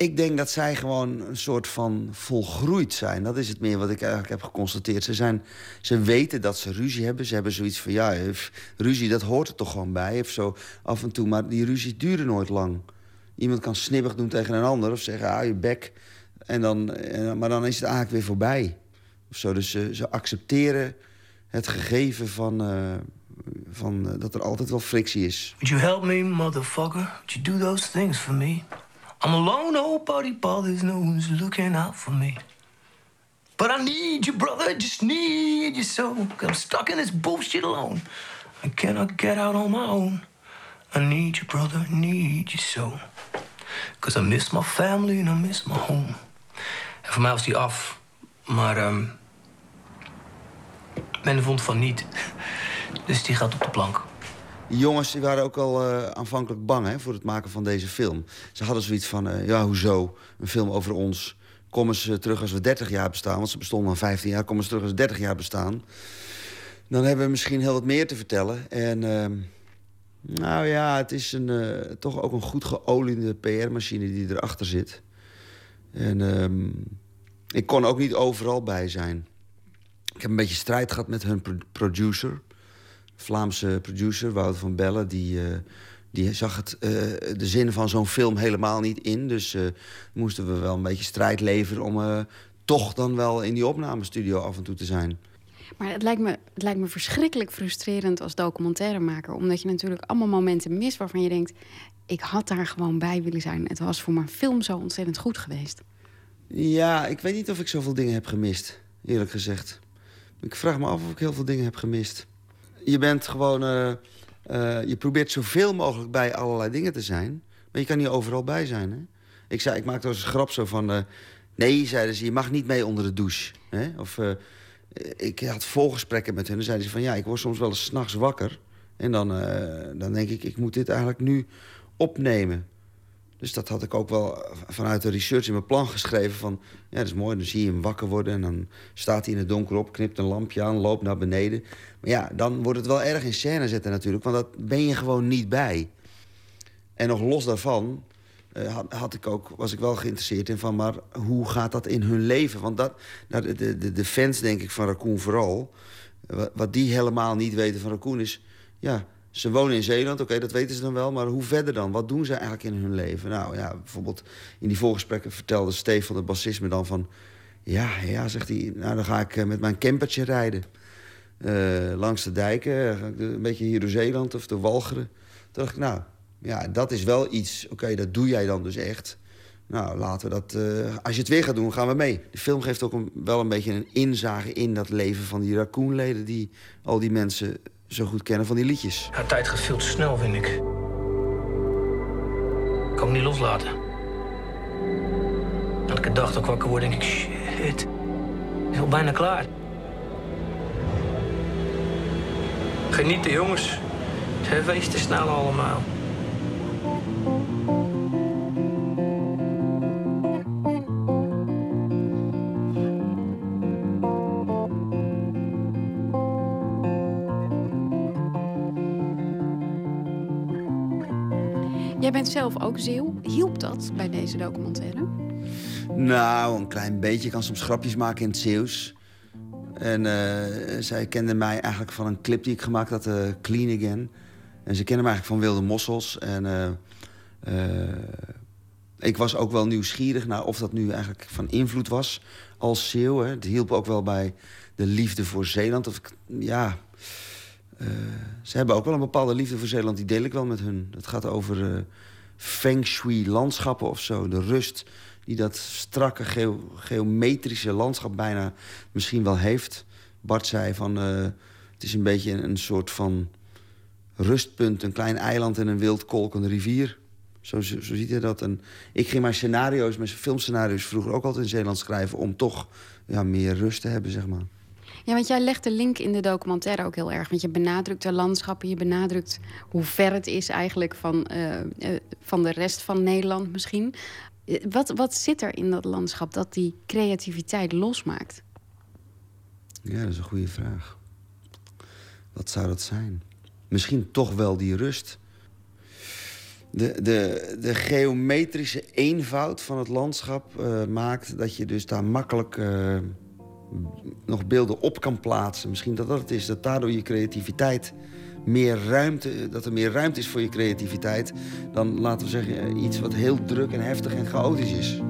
ik denk dat zij gewoon een soort van volgroeid zijn. Dat is het meer wat ik eigenlijk heb geconstateerd. Ze, zijn, ze weten dat ze ruzie hebben. Ze hebben zoiets van, ja, ruzie, dat hoort er toch gewoon bij. Of zo af en toe, maar die ruzie duren nooit lang. Iemand kan snibbig doen tegen een ander of zeggen, ah, je bek. En dan, maar dan is het eigenlijk weer voorbij. Of zo. Dus ze, ze accepteren het gegeven van, uh, van uh, dat er altijd wel frictie is. Would you help me, motherfucker? Would you do those things for me? I'm alone, nobody bothers, no one's looking out for me. But I need you, brother, just need you so. I'm stuck in this bullshit alone. I cannot get out on my own. I need you, brother, need you so. Cause I miss my family and I miss my home. En voor mij was die af. Maar um, men vond van niet. Dus die gaat op de plank. Jongens die waren ook al uh, aanvankelijk bang hè, voor het maken van deze film. Ze hadden zoiets van, uh, ja, hoezo? Een film over ons. Komen ze terug als we 30 jaar bestaan? Want ze bestonden al 15 jaar. Komen ze terug als we 30 jaar bestaan? Dan hebben we misschien heel wat meer te vertellen. En uh, nou ja, het is een, uh, toch ook een goed geoliede PR-machine die erachter zit. En ehm, ik kon ook niet overal bij zijn. Ik heb een beetje strijd gehad met hun producer. Vlaamse producer, Wouter van Bellen, die, uh, die zag het, uh, de zin van zo'n film helemaal niet in. Dus moesten we wel een beetje strijd leveren om toch dan wel in die opnamestudio af en toe te zijn. Maar het lijkt, me, het lijkt me verschrikkelijk frustrerend als documentairemaker. Omdat je natuurlijk allemaal momenten mist waarvan je denkt... ik had daar gewoon bij willen zijn. Het was voor mijn film zo ontzettend goed geweest. Ja, ik weet niet of ik zoveel dingen heb gemist, eerlijk gezegd. Ik vraag me af of ik heel veel dingen heb gemist. Je bent gewoon... Uh, uh, je probeert zoveel mogelijk bij allerlei dingen te zijn. Maar je kan niet overal bij zijn, hè? Ik, zei, ik maakte als een grap zo van... Uh, nee, zeiden ze, je mag niet mee onder de douche. Hè? Of ik had volgesprekken met hen. En zeiden ze van, ja, ik word soms wel eens s'nachts wakker. En dan, dan denk ik, ik moet dit eigenlijk nu opnemen. Dus dat had ik ook wel vanuit de research in mijn plan geschreven. Van, ja, dat is mooi, dan zie je hem wakker worden... en dan staat hij in het donker op, knipt een lampje aan, loopt naar beneden. Maar ja, dan wordt het wel erg in scène zetten natuurlijk... want dat ben je gewoon niet bij. En nog los daarvan had, had, ik ook, was ik wel geïnteresseerd in van... maar hoe gaat dat in hun leven? Want dat, de, de, de fans, denk ik, van Raccoon vooral... wat, wat die helemaal niet weten van Raccoon is... ja, ze wonen in Zeeland, oké, dat weten ze dan wel. Maar hoe verder dan? Wat doen ze eigenlijk in hun leven? Nou ja, bijvoorbeeld in die voorgesprekken vertelde Stefan, de bassist, me dan van... Ja, ja, zegt hij, nou dan ga ik eh, met mijn campertje rijden. Langs de dijken, een beetje hier door Zeeland of door Walcheren. Toen dacht ik, nou, ja, dat is wel iets. Oké, dat doe jij dan dus echt. Nou, laten we dat... Uh, als je het weer gaat doen, gaan we mee. De film geeft ook een, wel een beetje een inzage in dat leven van die raccoonleden... die al die mensen zo goed kennen van die liedjes. Ja, tijd gaat veel te snel, vind ik. Ik kan hem niet loslaten. Elke dag dat ik wakker word, denk ik... Shit, ik is al bijna klaar. Genieten, jongens. Het wees te snel allemaal. Jij bent zelf ook Zeeuw. Hielp dat bij deze documentaire? Nou, een klein beetje. Ik kan soms grapjes maken in het Zeeuws. En uh, zij kende mij eigenlijk van een clip die ik gemaakt had, uh, Clean Again. En ze kende mij eigenlijk van Wilde Mossels. En uh, ik was ook wel nieuwsgierig naar of dat nu eigenlijk van invloed was als Zeeuw. Hè. Het hielp ook wel bij de liefde voor Zeeland. Of, ja, uh, ze hebben ook wel een bepaalde liefde voor Zeeland. Die deel ik wel met hun. Het gaat over uh, feng shui landschappen of zo. De rust die dat strakke geometrische landschap bijna misschien wel heeft. Bart zei van... Het is een beetje een, een, soort van rustpunt. Een klein eiland en een wild kolkende rivier. Zo, zo, zo, ziet hij dat. En ik ging mijn scenario's, mijn filmscenario's vroeger ook altijd in Zeeland schrijven... om toch ja, meer rust te hebben, zeg maar. Ja, want jij legt de link in de documentaire ook heel erg. Want je benadrukt de landschappen, je benadrukt hoe ver het is eigenlijk van, uh, uh, van de rest van Nederland misschien. Wat, wat zit er in dat landschap dat die creativiteit losmaakt? Ja, dat is een goede vraag. Wat zou dat zijn? Misschien toch wel die rust. De, de, de geometrische eenvoud van het landschap uh, maakt dat je dus daar makkelijk uh, nog beelden op kan plaatsen. Misschien dat dat het is, dat daardoor je creativiteit meer ruimte, dat er meer ruimte is voor je creativiteit dan, laten we zeggen, iets wat heel druk en heftig en chaotisch is.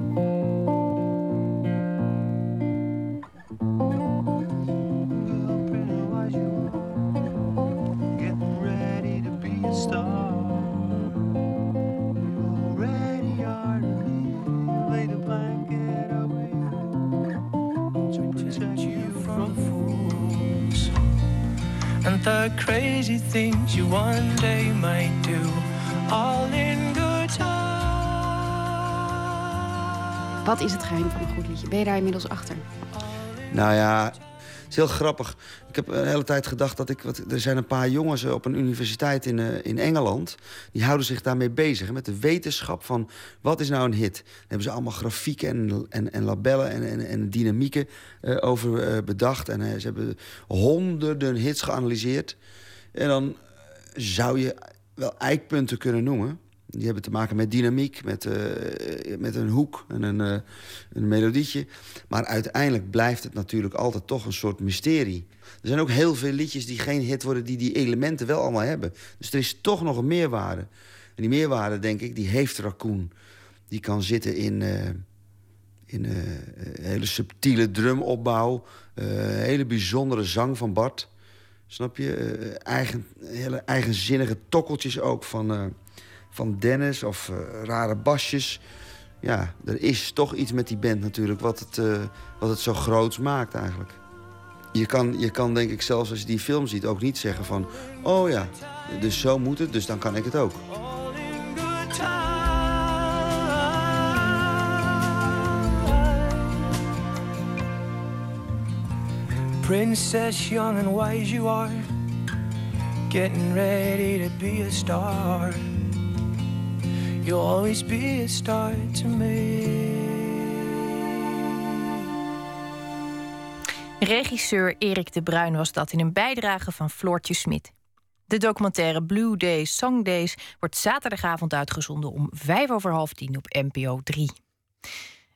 One day might do. All in good time. Wat is het geheim van een goed liedje? Ben je daar inmiddels achter? Nou ja, het is heel grappig. Ik heb een hele tijd gedacht dat ik... Wat, er zijn een paar jongens op een universiteit in, uh, in Engeland... die houden zich daarmee bezig, met de wetenschap van... wat is nou een hit? Daar hebben ze allemaal grafieken en, en, en labellen en, en, en dynamieken uh, over uh, bedacht. En ze hebben honderden hits geanalyseerd... En dan zou je wel eikpunten kunnen noemen. Die hebben te maken met dynamiek, met, uh, met een hoek en een, uh, een melodietje. Maar uiteindelijk blijft het natuurlijk altijd toch een soort mysterie. Er zijn ook heel veel liedjes die geen hit worden... die die elementen wel allemaal hebben. Dus er is toch nog een meerwaarde. En die meerwaarde, denk ik, die heeft Raccoon. Die kan zitten in, uh, in hele subtiele drumopbouw... hele bijzondere zang van Bart... Snap je? Uh, eigen, hele eigenzinnige tokkeltjes ook van, uh, van Dennis of uh, rare basjes. Ja, er is toch iets met die band natuurlijk wat het, wat het zo groots maakt eigenlijk. Je kan, je kan denk ik zelfs als je die film ziet ook niet zeggen van... oh ja, dus zo moet het, dus dan kan ik het ook. Princess, young and wise you are, getting ready to be a star. You'll always be a star to me. Regisseur Erik de Bruin was dat in een bijdrage van Floortje Smit. De documentaire Blue Days, Song Days wordt zaterdagavond uitgezonden om vijf over half tien op NPO 3.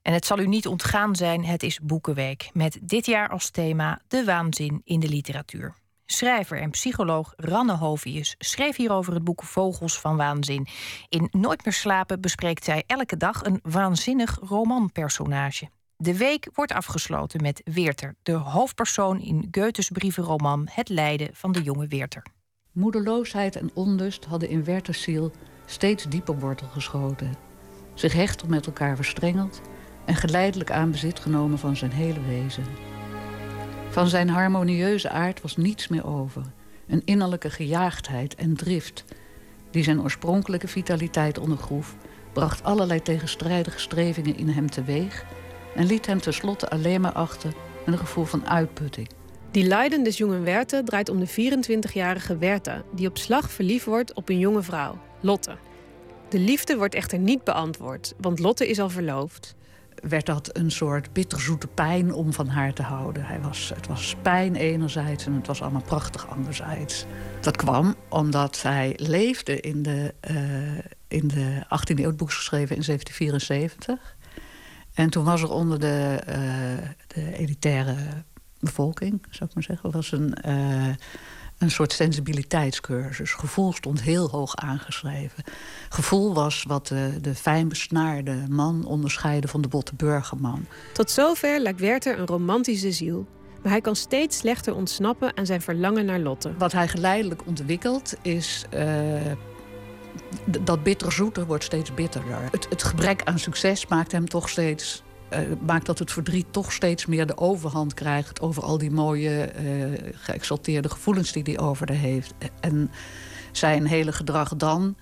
En het zal u niet ontgaan zijn, het is Boekenweek. Met dit jaar als thema de waanzin in de literatuur. Schrijver en psycholoog Ranne Hovius schreef hierover het boek Vogels van Waanzin. In Nooit meer slapen bespreekt zij elke dag een waanzinnig romanpersonage. De week wordt afgesloten met Weerter, de hoofdpersoon in Goethes brievenroman Het lijden van de jonge Weerter. Moedeloosheid en onlust hadden in Werthers ziel steeds dieper wortel geschoten. Zich hecht met elkaar verstrengeld en geleidelijk aan bezit genomen van zijn hele wezen. Van zijn harmonieuze aard was niets meer over. Een innerlijke gejaagdheid en drift die zijn oorspronkelijke vitaliteit ondergroef, bracht allerlei tegenstrijdige strevingen in hem teweeg en liet hem tenslotte alleen maar achter een gevoel van uitputting. Die Leiden des jongen Werther draait om de 24-jarige Werther, die op slag verliefd wordt op een jonge vrouw, Lotte. De liefde wordt echter niet beantwoord, want Lotte is al verloofd werd dat een soort bitterzoete pijn om van haar te houden. Hij was, het was pijn enerzijds en het was allemaal prachtig anderzijds. Dat kwam omdat zij leefde in de, uh, in de 18e eeuw, boek geschreven in 1774. En toen was er onder de, uh, de elitaire bevolking, zou ik maar zeggen, was een, uh, een soort sensibiliteitscursus. Gevoel stond heel hoog aangeschreven. Gevoel was wat de, de fijn besnaarde man onderscheiden van de botte burgerman. Tot zover lijkt Werther een romantische ziel. Maar hij kan steeds slechter ontsnappen aan zijn verlangen naar Lotte. Wat hij geleidelijk ontwikkelt is. Uh, dat bitterzoete wordt steeds bitterder. Het, het gebrek aan succes maakt hem toch steeds uh, maakt dat het verdriet toch steeds meer de overhand krijgt over al die mooie, uh, geëxalteerde gevoelens die hij over de heeft. En zijn hele gedrag dan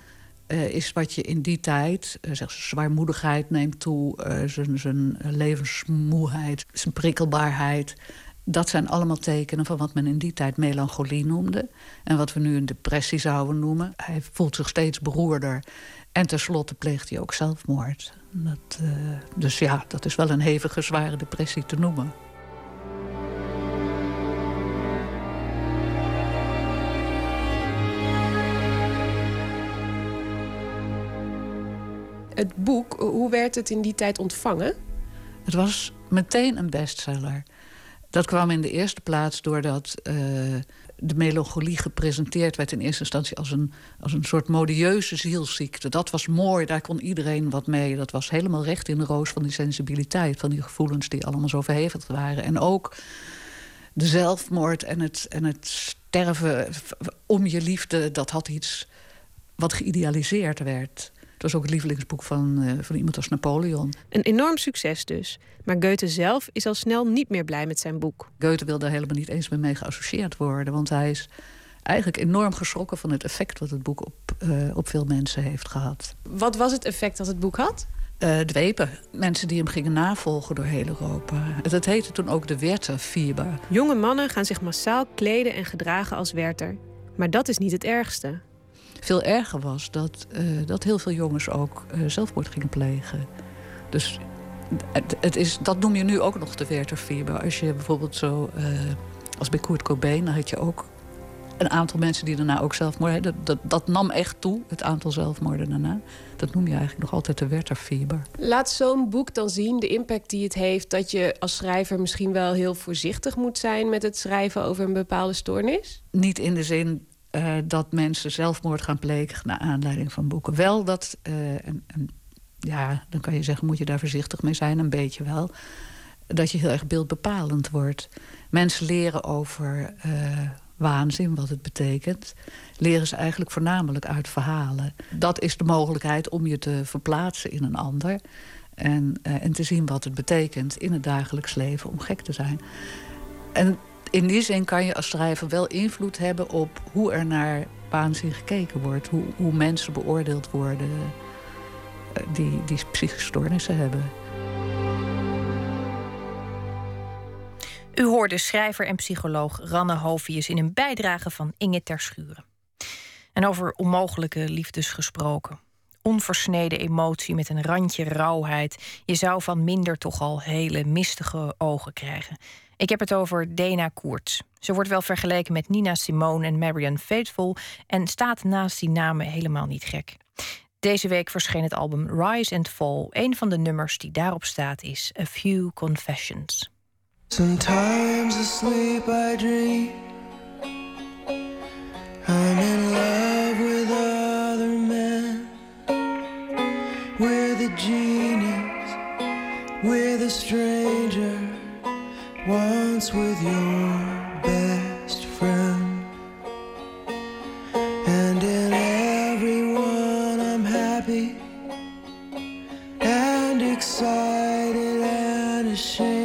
uh, is wat je in die tijd, zeg, zwaarmoedigheid neemt toe, zijn, zijn levensmoeheid, zijn prikkelbaarheid. Dat zijn allemaal tekenen van wat men in die tijd melancholie noemde. En wat we nu een depressie zouden noemen. Hij voelt zich steeds beroerder. En tenslotte pleegt hij ook zelfmoord. Dat, uh, dus ja, dat is wel een hevige, zware depressie te noemen. Het boek, hoe werd het in die tijd ontvangen? Het was meteen een bestseller. Dat kwam in de eerste plaats doordat uh, de melancholie gepresenteerd werd in eerste instantie als een, als een soort modieuze zielsziekte. Dat was mooi, daar kon iedereen wat mee. Dat was helemaal recht in de roos van die sensibiliteit, van die gevoelens die allemaal zo verhevigd waren. En ook de zelfmoord en het, en het sterven om je liefde, dat had iets wat geïdealiseerd werd. Was ook het lievelingsboek van, uh, van iemand als Napoleon. Een enorm succes dus. Maar Goethe zelf is al snel niet meer blij met zijn boek. Goethe wil daar helemaal niet eens mee geassocieerd worden. Want hij is eigenlijk enorm geschrokken van het effect wat het boek op, uh, op veel mensen heeft gehad. Wat was het effect dat het boek had? Uh, dwepen. Mensen die hem gingen navolgen door heel Europa. Het heette toen ook de Werther-fieber. Jonge mannen gaan zich massaal kleden en gedragen als Werther. Maar dat is niet het ergste. Veel erger was dat, uh, dat heel veel jongens ook uh, zelfmoord gingen plegen. Dus het, het, is, dat noem je nu ook nog de Werther-fieber. Als je bijvoorbeeld zo, uh, als bij Kurt Cobain, dan had je ook een aantal mensen die daarna ook zelfmoord dat, dat, dat, nam echt toe, het aantal zelfmoorden daarna. Dat noem je eigenlijk nog altijd de Werther-fieber. Laat zo'n boek dan zien, de impact die het heeft... dat je als schrijver misschien wel heel voorzichtig moet zijn... met het schrijven over een bepaalde stoornis? Niet in de zin uh, dat mensen zelfmoord gaan plegen naar aanleiding van boeken. Wel dat, uh, en, ja, dan kan je zeggen, moet je daar voorzichtig mee zijn, een beetje wel. Dat je heel erg beeldbepalend wordt. Mensen leren over uh, waanzin, wat het betekent. Leren ze eigenlijk voornamelijk uit verhalen. Dat is de mogelijkheid om je te verplaatsen in een ander. En, en te zien wat het betekent in het dagelijks leven om gek te zijn. En in die zin kan je als schrijver wel invloed hebben op hoe er naar waanzin gekeken wordt. Hoe, hoe mensen beoordeeld worden die, die psychische stoornissen hebben. U hoorde schrijver en psycholoog Ranne Hovius in een bijdrage van Inge Terschuren. En over onmogelijke liefdes gesproken. Onversneden emotie met een randje rauwheid. Je zou van minder toch al hele mistige ogen krijgen. Ik heb het over Dana Koerts. Ze wordt wel vergeleken met Nina Simone en Marion Faithful en staat naast die namen helemaal niet gek. Deze week verscheen het album Rise and Fall. Een van de nummers die daarop staat is A Few Confessions. Sometimes I dream I'm in love with other men With a genius, with a stranger Once with your best friend. And in everyone I'm happy And excited and ashamed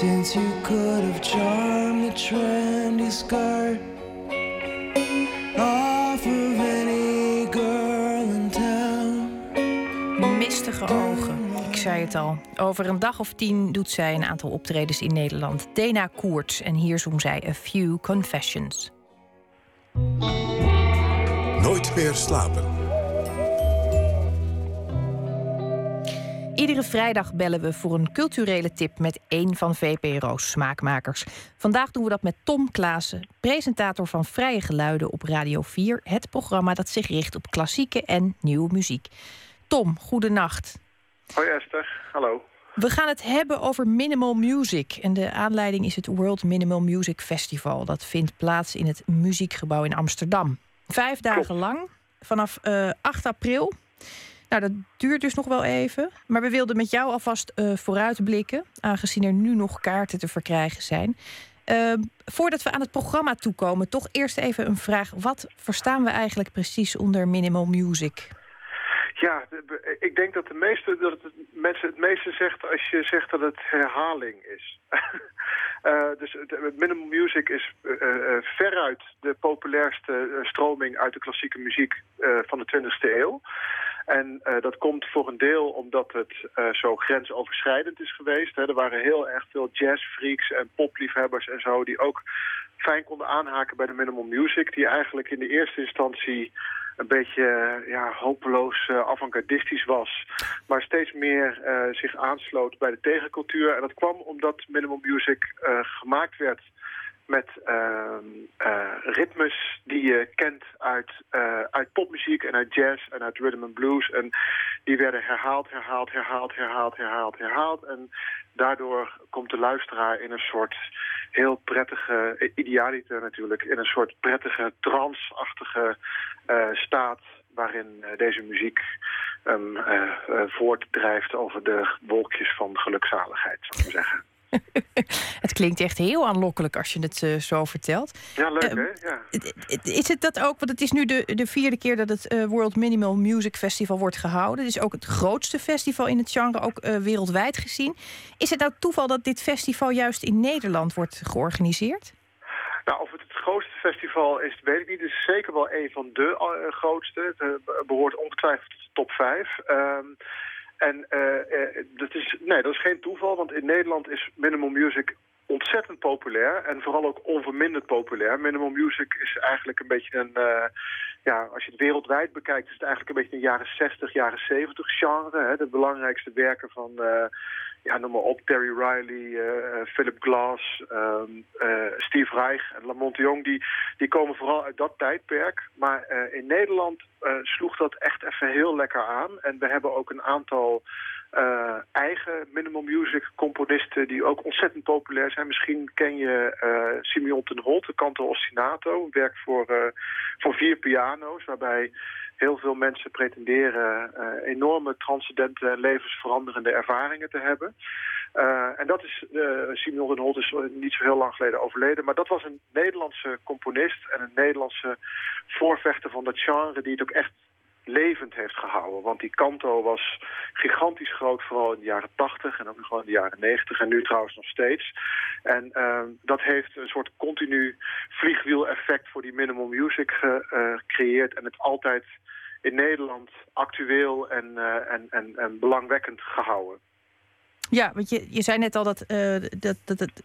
Since you could have charmed the trendy skirt off of any girl in town. Mistige ogen. Ik zei het al. Over een dag of tien doet zij een aantal optredens in Nederland. Dena Koerts. En hier zong zij A Few Confessions. Nooit meer slapen. Iedere vrijdag bellen we voor een culturele tip met één van VPRO's smaakmakers. Vandaag doen we dat met Tom Klaassen, presentator van Vrije Geluiden op Radio 4. Het programma dat zich richt op klassieke en nieuwe muziek. Tom, goedenacht. Hoi Esther, hallo. We gaan het hebben over minimal music. En de aanleiding is het World Minimal Music Festival. Dat vindt plaats in het Muziekgebouw in Amsterdam. Vijf dagen lang, vanaf eh 8 april. Nou, dat duurt dus nog wel even. Maar we wilden met jou alvast eh, vooruitblikken, aangezien er nu nog kaarten te verkrijgen zijn. Eh, voordat we aan het programma toekomen, toch eerst even een vraag. Wat verstaan we eigenlijk precies onder minimal music? Ja, ik denk dat de meeste dat het mensen het meeste zegt als je zegt dat het herhaling is. Eh, dus minimal music is eh, eh, veruit de populairste stroming uit de klassieke muziek van de 20e eeuw. En dat komt voor een deel omdat het zo grensoverschrijdend is geweest. Hè. Er waren heel erg veel jazzfreaks en popliefhebbers en zo... die ook fijn konden aanhaken bij de minimal music... die eigenlijk in de eerste instantie een beetje ja, hopeloos uh, avant-gardistisch was... maar steeds meer eh, zich aansloot bij de tegencultuur. En dat kwam omdat minimal music eh, gemaakt werd met ehm, eh, ritmes die je kent uit, uit popmuziek en uit jazz en uit rhythm and blues. En die werden herhaald, herhaald, herhaald, herhaald, herhaald, herhaald. En daardoor komt de luisteraar in een soort heel prettige, idealiter natuurlijk, in een soort prettige, transachtige staat waarin eh, deze muziek hem eh, eh, voortdrijft over de wolkjes van gelukzaligheid, zou ik zeggen. Het klinkt echt heel aanlokkelijk als je het eh, zo vertelt. Ja, leuk Eh, hè? Ja. Is het dat ook? Want het is nu de, de vierde keer dat het eh, World Minimal Music Festival wordt gehouden. Het is ook het grootste festival in het genre, ook eh, wereldwijd gezien. Is het nou toeval dat dit festival juist in Nederland wordt georganiseerd? Nou, of het het grootste festival is, weet ik niet. Het is zeker wel een van de eh, grootste. Het eh, behoort ongetwijfeld tot de top 5. Ehm, en eh, dat, is, nee, dat is geen toeval, want in Nederland is minimal music ontzettend populair. En vooral ook onverminderd populair. Minimal music is eigenlijk een beetje een... ja, als je het wereldwijd bekijkt, is het eigenlijk een beetje een jaren 60, jaren 70 genre. Hè? De belangrijkste werken van, eh, ja, noem maar op, Terry Riley, eh, Philip Glass, ehm, eh, Steve Reich en Lamont Jong, die, die komen vooral uit dat tijdperk. Maar eh, in Nederland eh, sloeg dat echt even heel lekker aan. En we hebben ook een aantal eh, eigen minimal music componisten die ook ontzettend populair zijn. Misschien ken je eh Simeon ten Holt, de canto ostinato, werk voor, eh, voor vier waarbij heel veel mensen pretenderen eh, enorme transcendente en levensveranderende ervaringen te hebben. Eh, en dat is, eh Simeon ten Holt is niet zo heel lang geleden overleden, maar dat was een Nederlandse componist en een Nederlandse voorvechter van dat genre die het ook echt levend heeft gehouden. Want die kanto was gigantisch groot, vooral in de jaren 80 en ook nog wel in de jaren 90 en nu trouwens nog steeds. En ehm, dat heeft een soort continu vliegwiel-effect voor die minimal music ge- eh, gecreëerd en het altijd in Nederland actueel en, eh, en, en, en belangwekkend gehouden. Ja, want je, je zei net al dat, eh, dat, dat het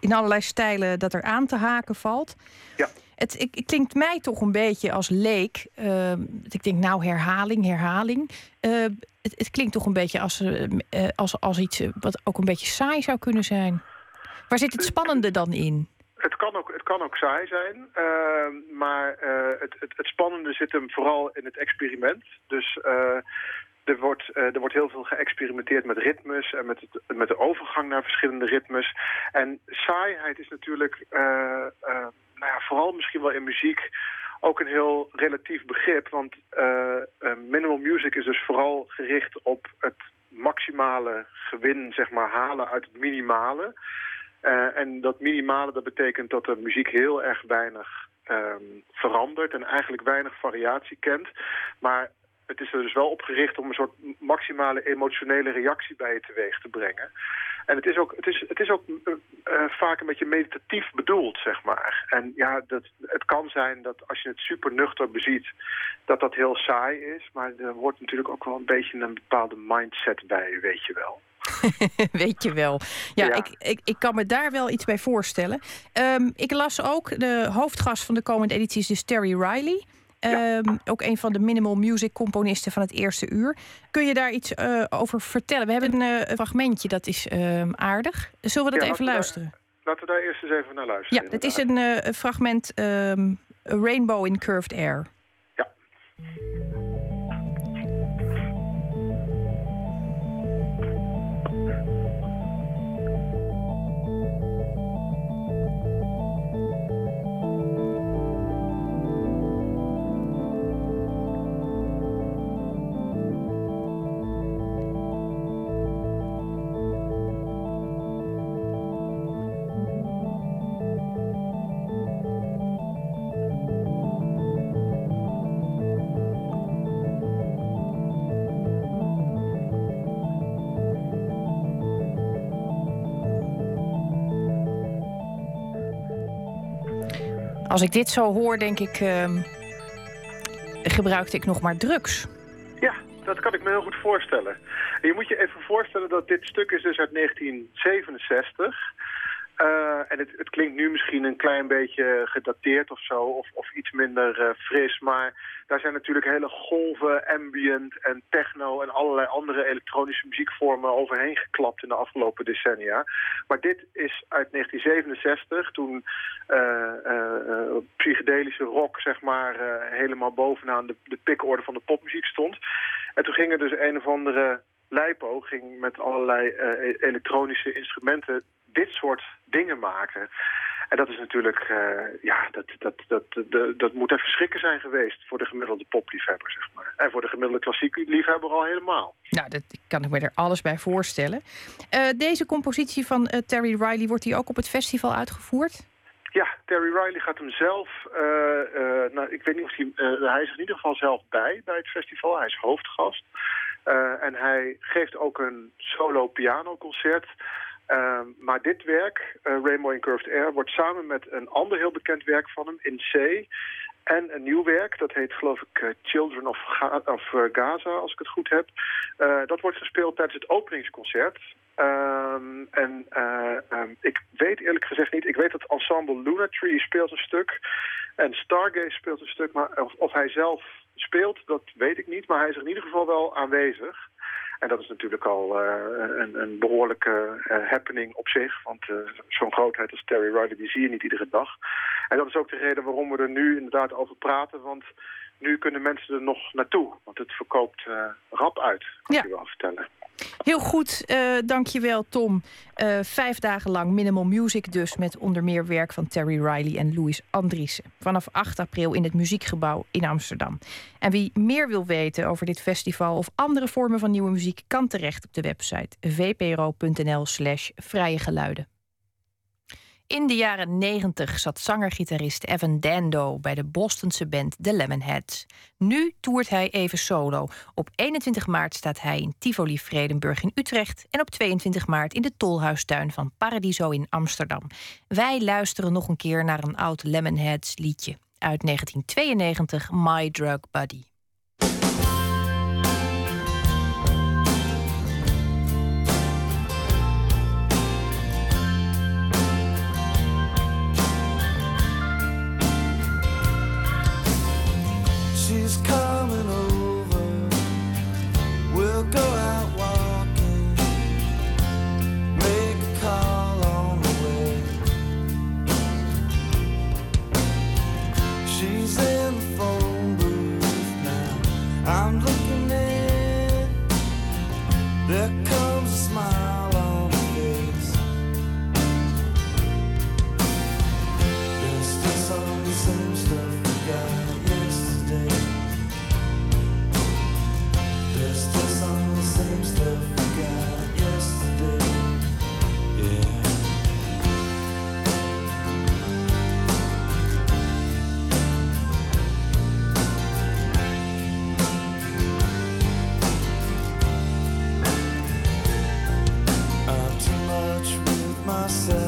in allerlei stijlen dat er aan te haken valt. Ja. Het, ik, het klinkt mij toch een beetje als leek. eh, dat ik denk, nou, herhaling, herhaling. Eh, het, het klinkt toch een beetje als, eh, eh, als, als iets eh, wat ook een beetje saai zou kunnen zijn. Waar zit het spannende dan in? Het kan ook, het kan ook saai zijn, eh, maar het, het, het spannende zit hem vooral in het experiment. Dus er, wordt, eh, er wordt heel veel geëxperimenteerd met ritmes en met, het, met de overgang naar verschillende ritmes. En saaiheid is natuurlijk, eh, eh, nou ja, vooral misschien wel in muziek, ook een heel relatief begrip. Want minimal music is dus vooral gericht op het maximale gewin zeg maar, halen uit het minimale. En dat minimale dat betekent dat de muziek heel erg weinig ehm, verandert en eigenlijk weinig variatie kent. Maar het is er dus wel op gericht om een soort maximale emotionele reactie bij je teweeg te brengen. En het is ook, het is, het is ook uh, vaak een beetje meditatief bedoeld, zeg maar. En ja, dat, het kan zijn dat als je het super nuchter beziet, dat dat heel saai is. Maar er hoort natuurlijk ook wel een beetje een bepaalde mindset bij, weet je wel. Weet je wel. Ja, Ik, ik, ik kan me daar wel iets bij voorstellen. Um, ik las ook, de hoofdgast van de komende editie is dus Terry Riley. Um, ook een van de minimal music componisten van het eerste uur. Kun je daar iets uh, over vertellen? We hebben een uh, fragmentje, dat is uh, aardig. Zullen we dat Ja, even luisteren? Daar, laten we daar eerst eens even naar luisteren. Ja, het is een uh, fragment um, A Rainbow in Curved Air. Ja. Als ik dit zo hoor, denk ik... Uh, gebruikte ik nog maar drugs. Ja, dat kan ik me heel goed voorstellen. En je moet je even voorstellen dat dit stuk is dus uit 1967... Uh, en het, het, klinkt nu misschien een klein beetje gedateerd of zo, of, of iets minder uh, fris. Maar daar zijn natuurlijk hele golven, ambient en techno en allerlei andere elektronische muziekvormen overheen geklapt in de afgelopen decennia. Maar dit is uit 1967, toen uh, psychedelische rock zeg maar helemaal bovenaan de, de pikorde van de popmuziek stond. En toen ging er dus een of andere Leipo ging met allerlei elektronische instrumenten dit soort dingen maken. En dat is natuurlijk, uh, ja, dat, dat, dat, dat, dat moet een verschrikken zijn geweest voor de gemiddelde popliefhebber, zeg maar. En voor de gemiddelde klassieke liefhebber al helemaal. Nou, dat kan ik me er alles bij voorstellen. Uh, deze compositie van uh, Terry Riley, wordt die ook op het festival uitgevoerd? Ja, Terry Riley gaat hem zelf, nou, ik weet niet of hij, hij is in ieder geval zelf bij, bij het festival. Hij is hoofdgast. en hij geeft ook een solo pianoconcert uh, maar dit werk, uh, Rainbow in Curved Air, wordt samen met een ander heel bekend werk van hem, In C. En een nieuw werk, dat heet geloof ik uh, Children of, of Gaza, als ik het goed heb. dat wordt gespeeld tijdens het openingsconcert. Um, en um, ik weet eerlijk gezegd niet, ik weet dat ensemble Luna Tree speelt een stuk. En Stargaze speelt een stuk, maar of, hij zelf speelt, dat weet ik niet. Maar hij is in ieder geval wel aanwezig. En dat is natuurlijk al uh, een, een, behoorlijke uh, happening op zich. Want uh, zo'n grootheid als Terry Riley, die zie je niet iedere dag. En dat is ook de reden waarom we er nu inderdaad over praten. Want nu kunnen mensen er nog naartoe. Want het verkoopt rap uit, kan ja. ik u wel vertellen. Heel goed, uh, dankjewel Tom. Uh, vijf dagen lang Minimal Music dus... met onder meer werk van Terry Riley en Louis Andriessen. Vanaf 8 april in het Muziekgebouw in Amsterdam. En wie meer wil weten over dit festival... of andere vormen van nieuwe muziek... kan terecht op de website vpro.nl slash vrije geluiden. In de jaren 90 zat zanger-gitarist Evan Dando bij de Bostonse band The Lemonheads. Nu toert hij even solo. Op 21 maart staat hij in Tivoli Vredenburg in Utrecht en op 22 maart in de Tolhuistuin van Paradiso in Amsterdam. Wij luisteren nog een keer naar een oud Lemonheads liedje uit 1992, My Drug Buddy. Coming over. We'll go out myself.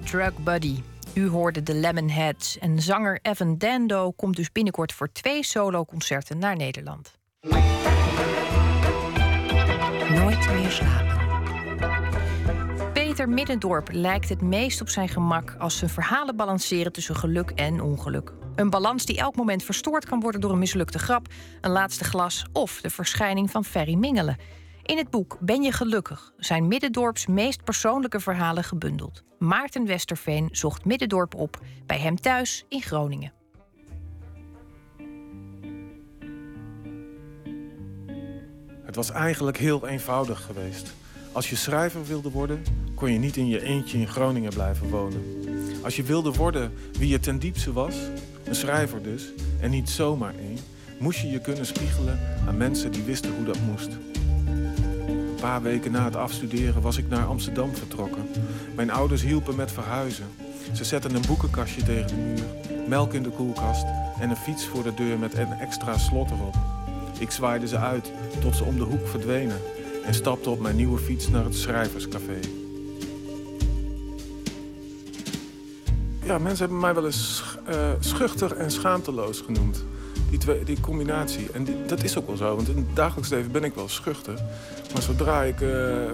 Drug Buddy. U hoorde de Lemonheads. En zanger Evan Dando komt dus binnenkort voor twee soloconcerten naar Nederland. Nooit meer slapen. Peter Middendorp lijkt het meest op zijn gemak als zijn verhalen balanceren tussen geluk en ongeluk. Een balans die elk moment verstoord kan worden door een mislukte grap, een laatste glas of de verschijning van Ferry Mingelen. In het boek Ben je gelukkig zijn Middendorps meest persoonlijke verhalen gebundeld. Maarten Westerveen zocht Middendorp op bij hem thuis in Groningen. Het was eigenlijk heel eenvoudig geweest. Als je schrijver wilde worden, kon je niet in je eentje in Groningen blijven wonen. Als je wilde worden wie je ten diepste was, een schrijver dus, en niet zomaar één, moest je je kunnen spiegelen aan mensen die wisten hoe dat moest. Paar weken na het afstuderen was ik naar Amsterdam vertrokken. Mijn ouders hielpen met verhuizen. Ze zetten een boekenkastje tegen de muur, melk in de koelkast en een fiets voor de deur met een extra slot erop. Ik zwaaide ze uit tot ze om de hoek verdwenen en stapte op mijn nieuwe fiets naar het schrijverscafé. Ja, mensen hebben mij wel eens eh, schuchter en schaamteloos genoemd. Die, die combinatie. En dat is ook wel zo, want in het dagelijks leven ben ik wel schuchter. Maar zodra ik eh, eh,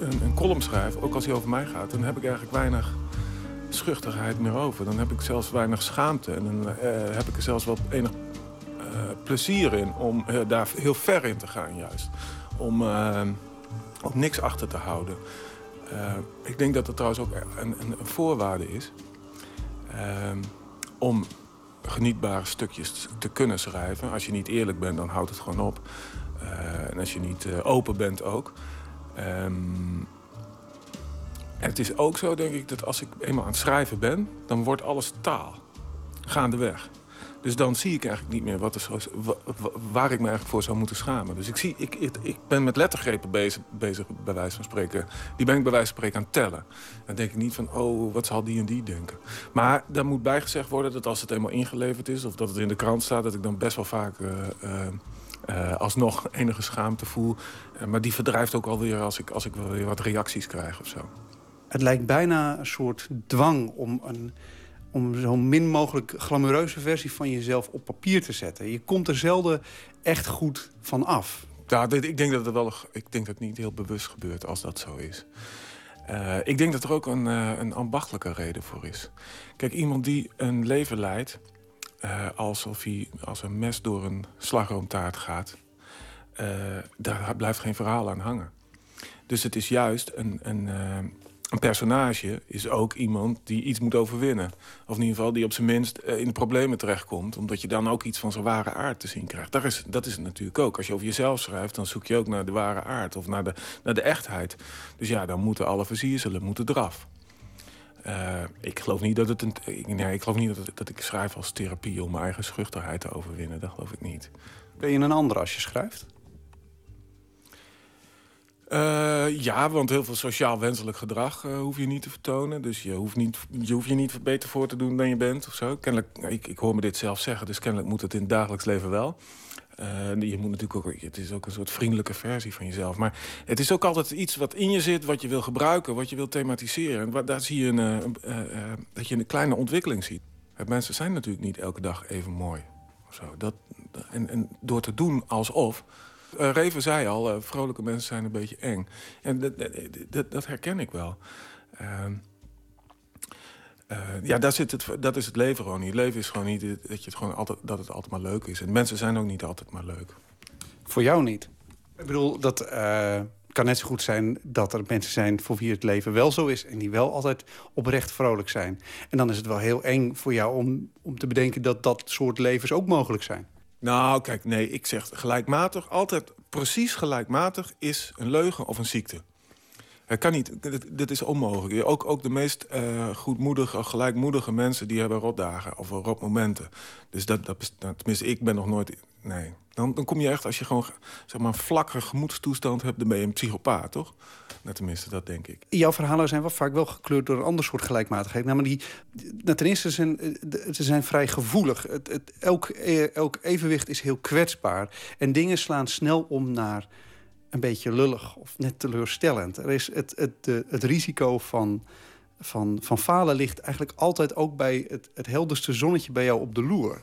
een, een column schrijf, ook als die over mij gaat, dan heb ik eigenlijk weinig schuchterheid meer over. Dan heb ik zelfs weinig schaamte. En dan eh, heb ik er zelfs wel enig plezier in om daar heel ver in te gaan juist. Om, om niks achter te houden. Ik denk dat dat trouwens ook een, een, voorwaarde is. om genietbare stukjes te kunnen schrijven. Als je niet eerlijk bent, dan houdt het gewoon op. Eh, en als je niet eh, open bent ook. En het is ook zo, denk ik, dat als ik eenmaal aan het schrijven ben... dan wordt alles taal. Gaandeweg. Dus dan zie ik eigenlijk niet meer wat er waar ik me eigenlijk voor zou moeten schamen. Dus ik, zie, ik, ik, ik ben met lettergrepen bezig, bij wijze van spreken. Die ben ik bij wijze van spreken aan het tellen. Dan denk ik niet van, oh, wat zal die en die denken. Maar daar moet bijgezegd worden dat als het eenmaal ingeleverd is... of dat het in de krant staat, dat ik dan best wel vaak... eh, eh, eh, alsnog enige schaamte voel. Maar die verdrijft ook alweer als ik, als ik weer wat reacties krijg of zo. Het lijkt bijna een soort dwang om een om zo min mogelijk glamoureuze versie van jezelf op papier te zetten. Je komt er zelden echt goed van af. Ja, ik denk dat het wel. Ik denk dat het niet heel bewust gebeurt als dat zo is. Eh, ik denk dat er ook een, eh, een ambachtelijke reden voor is. Kijk, iemand die een leven leidt eh, alsof hij als een mes door een slagroomtaart gaat, daar blijft geen verhaal aan hangen. Dus het is juist een, een, een personage is ook iemand die iets moet overwinnen. Of in ieder geval die op zijn minst eh, in de problemen terechtkomt. Omdat je dan ook iets van zijn ware aard te zien krijgt. Is, dat is het natuurlijk ook. Als je over jezelf schrijft, dan zoek je ook naar de ware aard. Of naar de, naar de echtheid. Dus ja, dan moeten alle versierselen moeten eraf. Eh, ik geloof niet dat het een. Nee, ik geloof niet dat, dat ik schrijf als therapie om mijn eigen schuchterheid te overwinnen. Dat geloof ik niet. Ben je een ander als je schrijft? Eh, ja, want heel veel sociaal wenselijk gedrag eh, hoef je niet te vertonen. Dus je hoeft, niet, je hoeft je niet beter voor te doen dan je bent of zo. Kennelijk, ik, ik hoor me dit zelf zeggen, dus kennelijk moet het in het dagelijks leven wel. Eh, je moet natuurlijk ook, het is ook een soort vriendelijke versie van jezelf. Maar het is ook altijd iets wat in je zit, wat je wil gebruiken, wat je wil thematiseren. En wa- daar zie je een, dat je een kleine ontwikkeling ziet. Mensen zijn natuurlijk niet elke dag even mooi. Dat, en, en door te doen alsof. Eh, Reven zei al, eh, vrolijke mensen zijn een beetje eng. En dat, herken ik wel. Ehm, eh, ja, daar zit het, dat is het leven gewoon niet. Het leven is gewoon niet dat, je het gewoon altijd, dat het altijd maar leuk is. En mensen zijn ook niet altijd maar leuk. Voor jou niet? Ik bedoel, dat uh, kan net zo goed zijn dat er mensen zijn... voor wie het leven wel zo is en die wel altijd oprecht vrolijk zijn. En dan is het wel heel eng voor jou om, om te bedenken... dat dat soort levens ook mogelijk zijn. Nou, kijk, nee, ik zeg gelijkmatig. Altijd precies gelijkmatig is een leugen of een ziekte. Het kan niet, dit, is onmogelijk. Ook, ook de meest uh, goedmoedige, gelijkmoedige mensen... die hebben rotdagen of rotmomenten. Dus dat, dat, tenminste, ik ben nog nooit... Nee, dan, dan kom je echt, als je gewoon zeg maar, een vlakke gemoedstoestand hebt... dan ben je een psychopaat, toch? Nou, tenminste, dat denk ik. Jouw verhalen zijn wel vaak wel gekleurd door een ander soort gelijkmatigheid. Namelijk die, nou, ten eerste zijn eh, ze zijn vrij gevoelig. Het, elk, eh, elk evenwicht is heel kwetsbaar. En dingen slaan snel om naar een beetje lullig of net teleurstellend. Er is het, het, het, het risico van, van, van falen ligt eigenlijk altijd ook bij het, het helderste zonnetje bij jou op de loer.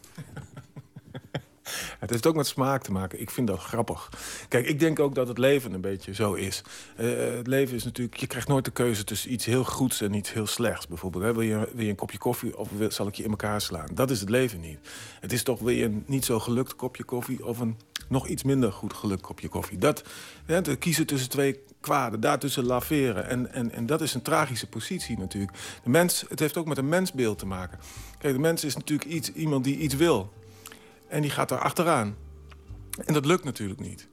Het heeft ook met smaak te maken. Ik vind dat grappig. Kijk, ik denk ook dat het leven een beetje zo is. Uh, het leven is natuurlijk... Je krijgt nooit de keuze tussen iets heel goeds en iets heel slechts. Bijvoorbeeld? Wil, je, wil je een kopje koffie of wil, zal ik je in elkaar slaan? Dat is het leven niet. Het is toch, wil je een niet zo gelukt kopje koffie... of een nog iets minder goed gelukt kopje koffie? Dat, hè, te kiezen tussen twee kwaden, daartussen laveren. En, en, en dat is een tragische positie natuurlijk. De mens, het heeft ook met een mensbeeld te maken. Kijk, de mens is natuurlijk iets, iemand die iets wil. En die gaat daar achteraan. En dat lukt natuurlijk niet.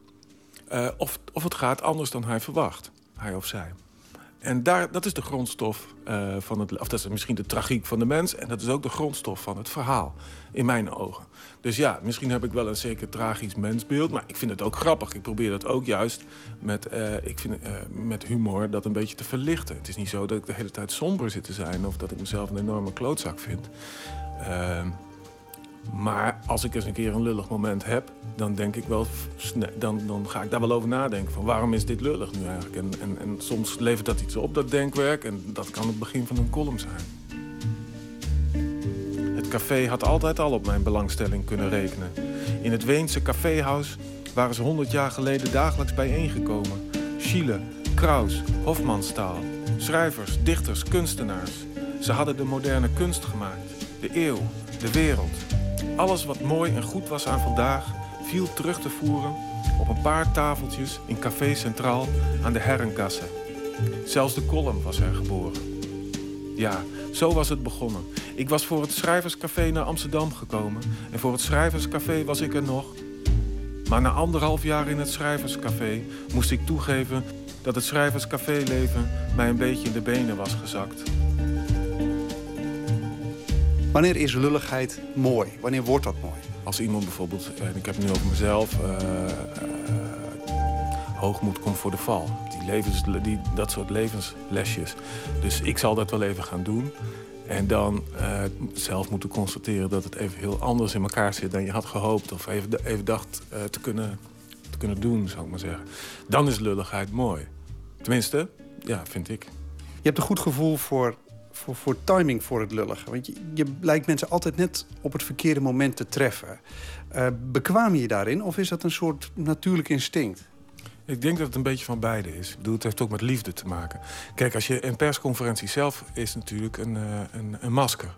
Uh, of, of het gaat anders dan hij verwacht, hij of zij. En daar, dat is de grondstof uh, van het... Of dat is misschien de tragiek van de mens... en dat is ook de grondstof van het verhaal, in mijn ogen. Dus ja, misschien heb ik wel een zeker tragisch mensbeeld... maar ik vind het ook grappig. Ik probeer dat ook juist met, uh, ik vind, met humor dat een beetje te verlichten. Het is niet zo dat ik de hele tijd somber zit te zijn... of dat ik mezelf een enorme klootzak vind. Maar als ik eens een keer een lullig moment heb, dan denk ik wel, dan, dan ga ik daar wel over nadenken. Van waarom is dit lullig nu eigenlijk? En, en, en soms levert dat iets op, dat denkwerk. En dat kan het begin van een column zijn. Het café had altijd al op mijn belangstelling kunnen rekenen. In het Weense caféhuis waren ze honderd jaar geleden dagelijks bijeengekomen. Schiele, Kraus, Hofmanstaal. Schrijvers, dichters, kunstenaars. Ze hadden de moderne kunst gemaakt. De eeuw, de wereld. Alles wat mooi en goed was aan vandaag viel terug te voeren op een paar tafeltjes in Café Centraal aan de Herrenkasse. Zelfs de column was er geboren. Ja, zo was het begonnen. Ik was voor het Schrijverscafé naar Amsterdam gekomen en voor het Schrijverscafé was ik er nog. Maar na anderhalf jaar in het Schrijverscafé moest ik toegeven dat het Schrijverscafé-leven mij een beetje in de benen was gezakt. Wanneer is lulligheid mooi? Wanneer wordt dat mooi? Als iemand bijvoorbeeld, en ik heb het nu over mezelf, uh, hoogmoed komt voor de val. Die levens, die, dat soort levenslesjes. Dus ik zal dat wel even gaan doen. En dan uh, zelf moeten constateren dat het even heel anders in elkaar zit dan je had gehoopt. Of even, even dacht uh, te, kunnen, te kunnen doen, zou ik maar zeggen. Dan is lulligheid mooi. Tenminste, ja, vind ik. Je hebt een goed gevoel voor voor, timing voor het lullige. Want je, je lijkt mensen altijd net op het verkeerde moment te treffen. Uh, bekwaam je daarin of is dat een soort natuurlijk instinct? Ik denk dat het een beetje van beide is. Ik bedoel, het heeft ook met liefde te maken. Kijk, als je een persconferentie zelf is natuurlijk een, uh, een, een masker.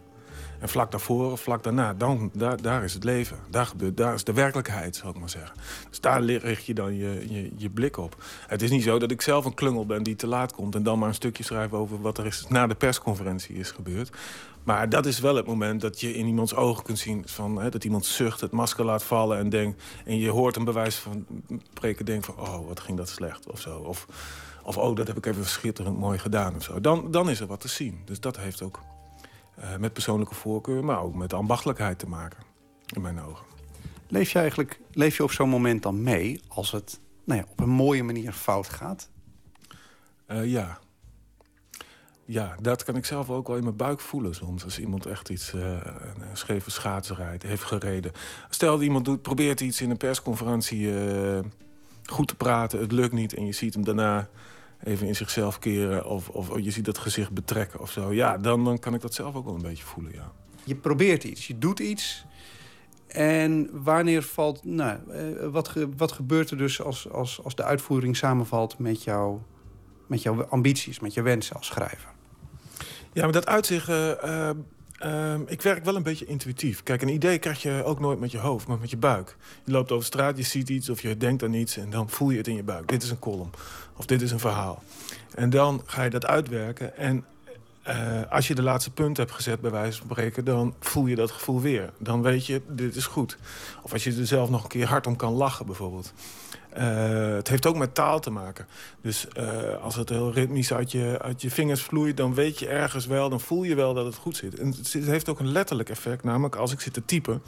En vlak daarvoor of vlak daarna, dan, daar, is het leven. Daar, daar is de werkelijkheid, zou ik maar zeggen. Dus daar richt je dan je, je, je blik op. Het is niet zo dat ik zelf een klungel ben die te laat komt... en dan maar een stukje schrijf over wat er is, na de persconferentie is gebeurd. Maar dat is wel het moment dat je in iemands ogen kunt zien... Van, hè, dat iemand zucht, het masker laat vallen en, denkt, en je hoort een bewijs van preken... denkt van, oh, wat ging dat slecht of zo. Of, of oh, dat heb ik even schitterend mooi gedaan of zo. Dan, dan is er wat te zien. Dus dat heeft ook uh, met persoonlijke voorkeur, maar ook met ambachtelijkheid te maken, in mijn ogen. Leef je eigenlijk leef je op zo'n moment dan mee als het nou ja, op een mooie manier fout gaat? Uh, ja. Ja, dat kan ik zelf ook wel in mijn buik voelen soms. Als iemand echt iets, uh, een scheve heeft gereden. Stel dat iemand doet, probeert iets in een persconferentie goed te praten. Het lukt niet en je ziet hem daarna even in zichzelf keren... of, of je ziet dat gezicht betrekken of zo. Ja, dan, dan kan ik dat zelf ook wel een beetje voelen, ja. Je probeert iets, je doet iets... En wanneer valt, nou, eh, wat, wat gebeurt er dus als, als, als de uitvoering samenvalt met, jou, met jouw ambities, met je wensen als schrijver? Ja, maar dat uitzicht uh, Ehm, ik werk wel een beetje intuïtief. Kijk, een idee krijg je ook nooit met je hoofd, maar met je buik. Je loopt over straat, je ziet iets of je denkt aan iets... en dan voel je het in je buik. Dit is een column of dit is een verhaal. En dan ga je dat uitwerken. En uh, als je de laatste punt hebt gezet, bij wijze van spreken... dan voel je dat gevoel weer. Dan weet je, dit is goed. Of als je er zelf nog een keer hard om kan lachen, bijvoorbeeld. Uh, het heeft ook met taal te maken. Dus uh, als het heel ritmisch uit je, uit je vingers vloeit... dan weet je ergens wel, dan voel je wel dat het goed zit. En het heeft ook een letterlijk effect. Namelijk als ik zit te typen,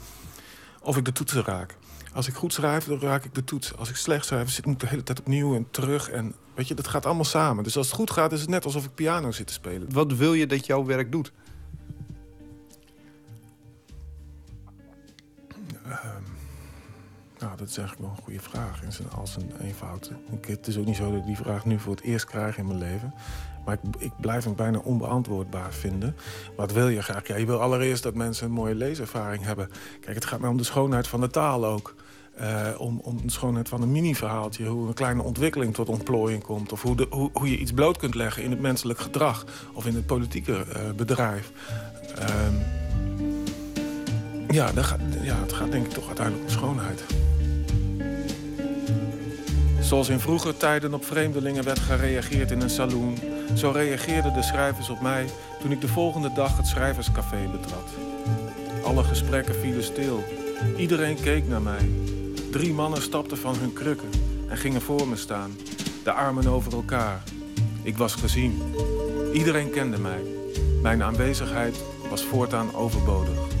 of ik de toetsen raak. Als ik goed schrijf, dan raak ik de toets. Als ik slecht schrijf, zit ik de hele tijd opnieuw en terug. En weet je, dat gaat allemaal samen. Dus als het goed gaat, is het net alsof ik piano zit te spelen. Wat wil je dat jouw werk doet? Uh, nou, dat is eigenlijk wel een goede vraag. In zijn, als een eenvoud. Het is ook niet zo dat ik die vraag nu voor het eerst krijg in mijn leven. Maar ik, blijf hem bijna onbeantwoordbaar vinden. Wat wil je graag? Ja, je wil allereerst dat mensen een mooie leeservaring hebben. Kijk, het gaat mij om de schoonheid van de taal ook. Uh, om, om de schoonheid van een mini-verhaaltje. Hoe een kleine ontwikkeling tot ontplooiing komt. Of hoe, de, hoe, je iets bloot kunt leggen in het menselijk gedrag. Of in het politieke uh, bedrijf. Uh, ja, gaat, ja, het gaat denk ik toch uiteindelijk om schoonheid. Zoals in vroege tijden op vreemdelingen werd gereageerd in een saloon... zo reageerden de schrijvers op mij toen ik de volgende dag het schrijverscafé betrad. Alle gesprekken vielen stil. Iedereen keek naar mij. Drie mannen stapten van hun krukken en gingen voor me staan. De armen over elkaar. Ik was gezien. Iedereen kende mij. Mijn aanwezigheid was voortaan overbodig.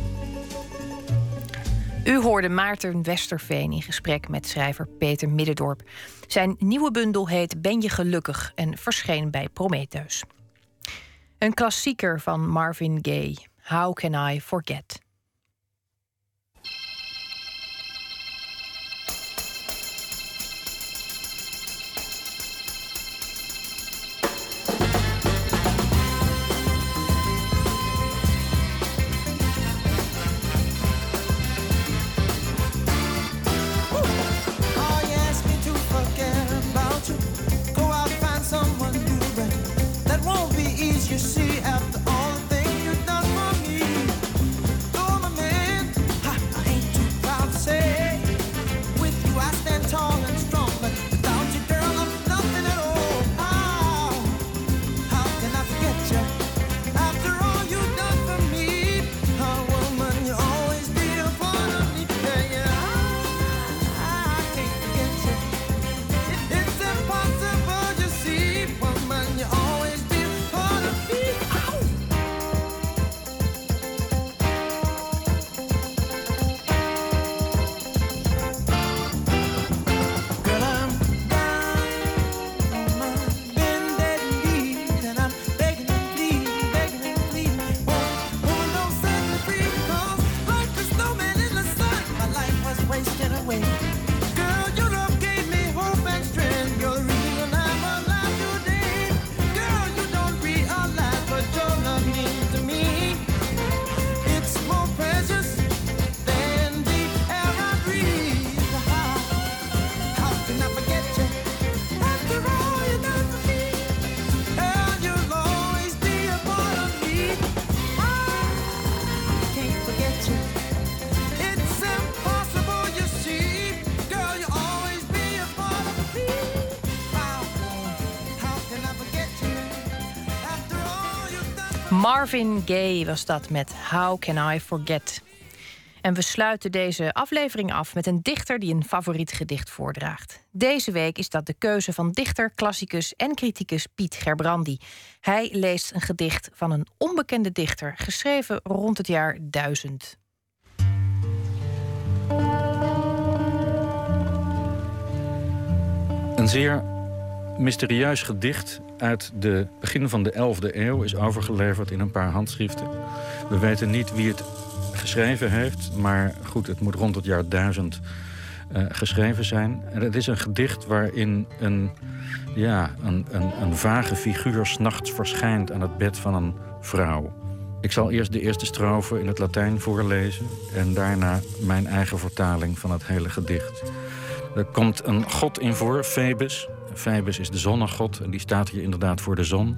U hoorde Maarten Westerveen in gesprek met schrijver Peter Middendorp. Zijn nieuwe bundel heet Ben je gelukkig en verscheen bij Prometheus. Een klassieker van Marvin Gaye, How Can I Forget? Marvin Gaye was dat met How Can I Forget. En we sluiten deze aflevering af met een dichter die een favoriet gedicht voordraagt. Deze week is dat de keuze van dichter, klassicus en criticus Piet Gerbrandi. Hij leest een gedicht van een onbekende dichter, geschreven rond het jaar 1000. Een zeer mysterieus gedicht uit de begin van de 11e eeuw is overgeleverd in een paar handschriften. We weten niet wie het geschreven heeft, maar goed, het moet rond het jaar 1000 uh, eh, geschreven zijn. En het is een gedicht waarin een, ja, een, een, een vage figuur s'nachts verschijnt aan het bed van een vrouw. Ik zal eerst de eerste strofe in het Latijn voorlezen en daarna mijn eigen vertaling van het hele gedicht. Er komt een god in voor, Phoebus, Phoebus is de zonnegod en die staat hier inderdaad voor de zon.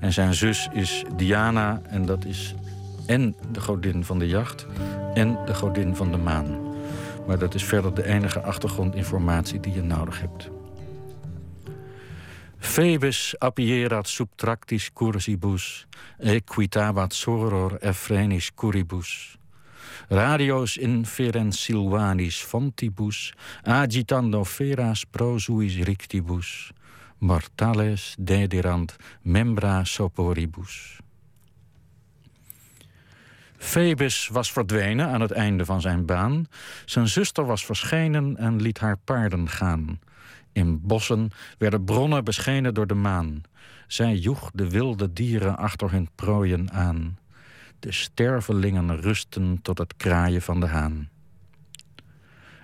En zijn zus is Diana en dat is en de godin van de jacht en de godin van de maan. Maar dat is verder de enige achtergrondinformatie die je nodig hebt. Phoebus appierat subtractis cursibus, equitabat soror effrenis curibus. Radios inferent silvanis fontibus, agitando feras prosuis rictibus, mortales dedirant membra soporibus. Phoebus was verdwenen aan het einde van zijn baan. Zijn zuster was verschenen en liet haar paarden gaan. In bossen werden bronnen beschenen door de maan. Zij joeg de wilde dieren achter hun prooien aan. De stervelingen rusten tot het kraaien van de haan.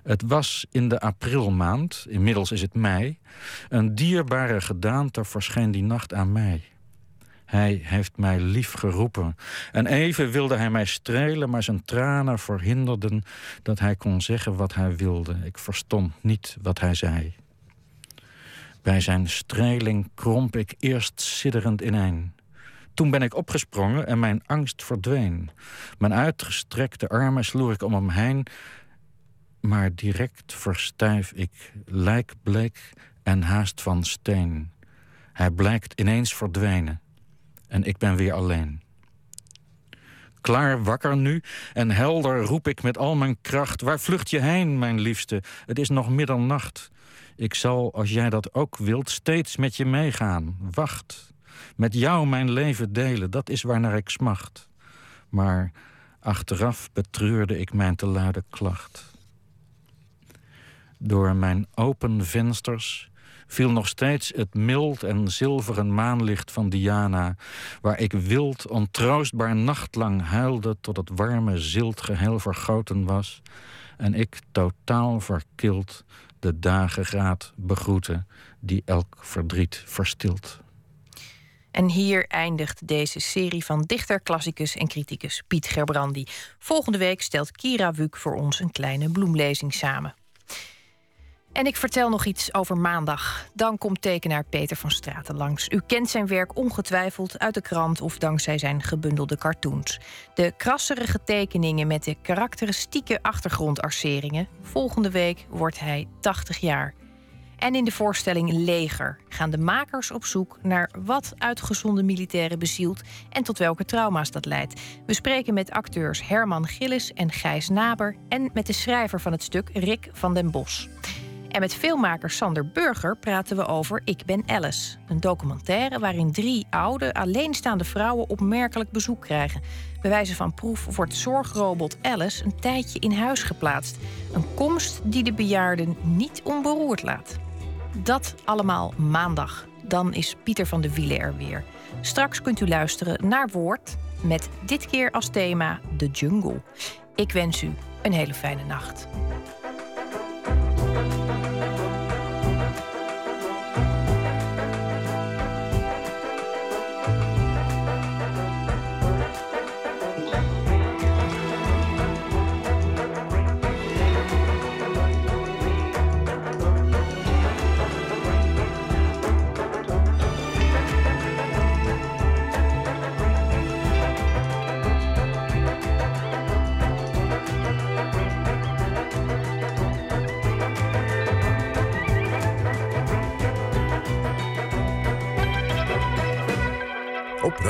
Het was in de aprilmaand, inmiddels is het mei... een dierbare gedaante verscheen die nacht aan mij. Hij heeft mij lief geroepen. En even wilde hij mij strelen, maar zijn tranen verhinderden dat hij kon zeggen wat hij wilde. Ik verstond niet wat hij zei. Bij zijn streling kromp ik eerst sidderend ineen. Toen ben ik opgesprongen en mijn angst verdween. Mijn uitgestrekte armen sloeg ik om hem heen, maar direct verstijf ik, lijkbleek en haast van steen. Hij blijkt ineens verdwenen en ik ben weer alleen. Klaar wakker nu en helder roep ik met al mijn kracht: Waar vlucht je heen, mijn liefste? Het is nog middernacht. Ik zal, als jij dat ook wilt, steeds met je meegaan. Wacht. Met jou mijn leven delen, dat is waarnaar ik smacht. Maar achteraf betreurde ik mijn te luide klacht. Door mijn open vensters viel nog steeds het mild en zilveren maanlicht van Diana, waar ik wild, ontroostbaar nachtlang huilde tot het warme zilt geheel vergoten was, en ik totaal verkild de dagengraad begroeten die elk verdriet verstilt. En hier eindigt deze serie van dichter, klassicus en criticus Piet Gerbrandi. Volgende week stelt Kira Wuk voor ons een kleine bloemlezing samen. En ik vertel nog iets over maandag. Dan komt tekenaar Peter van Straten langs. U kent zijn werk ongetwijfeld uit de krant of dankzij zijn gebundelde cartoons. De krasserige tekeningen met de karakteristieke achtergrondarceringen. Volgende week wordt hij 80 jaar. En in de voorstelling Leger gaan de makers op zoek naar wat uitgezonde militairen bezielt en tot welke trauma's dat leidt. We spreken met acteurs Herman Gillis en Gijs Naber en met de schrijver van het stuk Rick van den Bos. En met filmmaker Sander Burger praten we over Ik ben Alice. Een documentaire waarin drie oude, alleenstaande vrouwen opmerkelijk bezoek krijgen. Bij wijze van proef wordt zorgrobot Alice een tijdje in huis geplaatst. Een komst die de bejaarden niet onberoerd laat. Dat allemaal maandag. Dan is Pieter van de Wielen er weer. Straks kunt u luisteren naar Woord met dit keer als thema de jungle. Ik wens u een hele fijne nacht.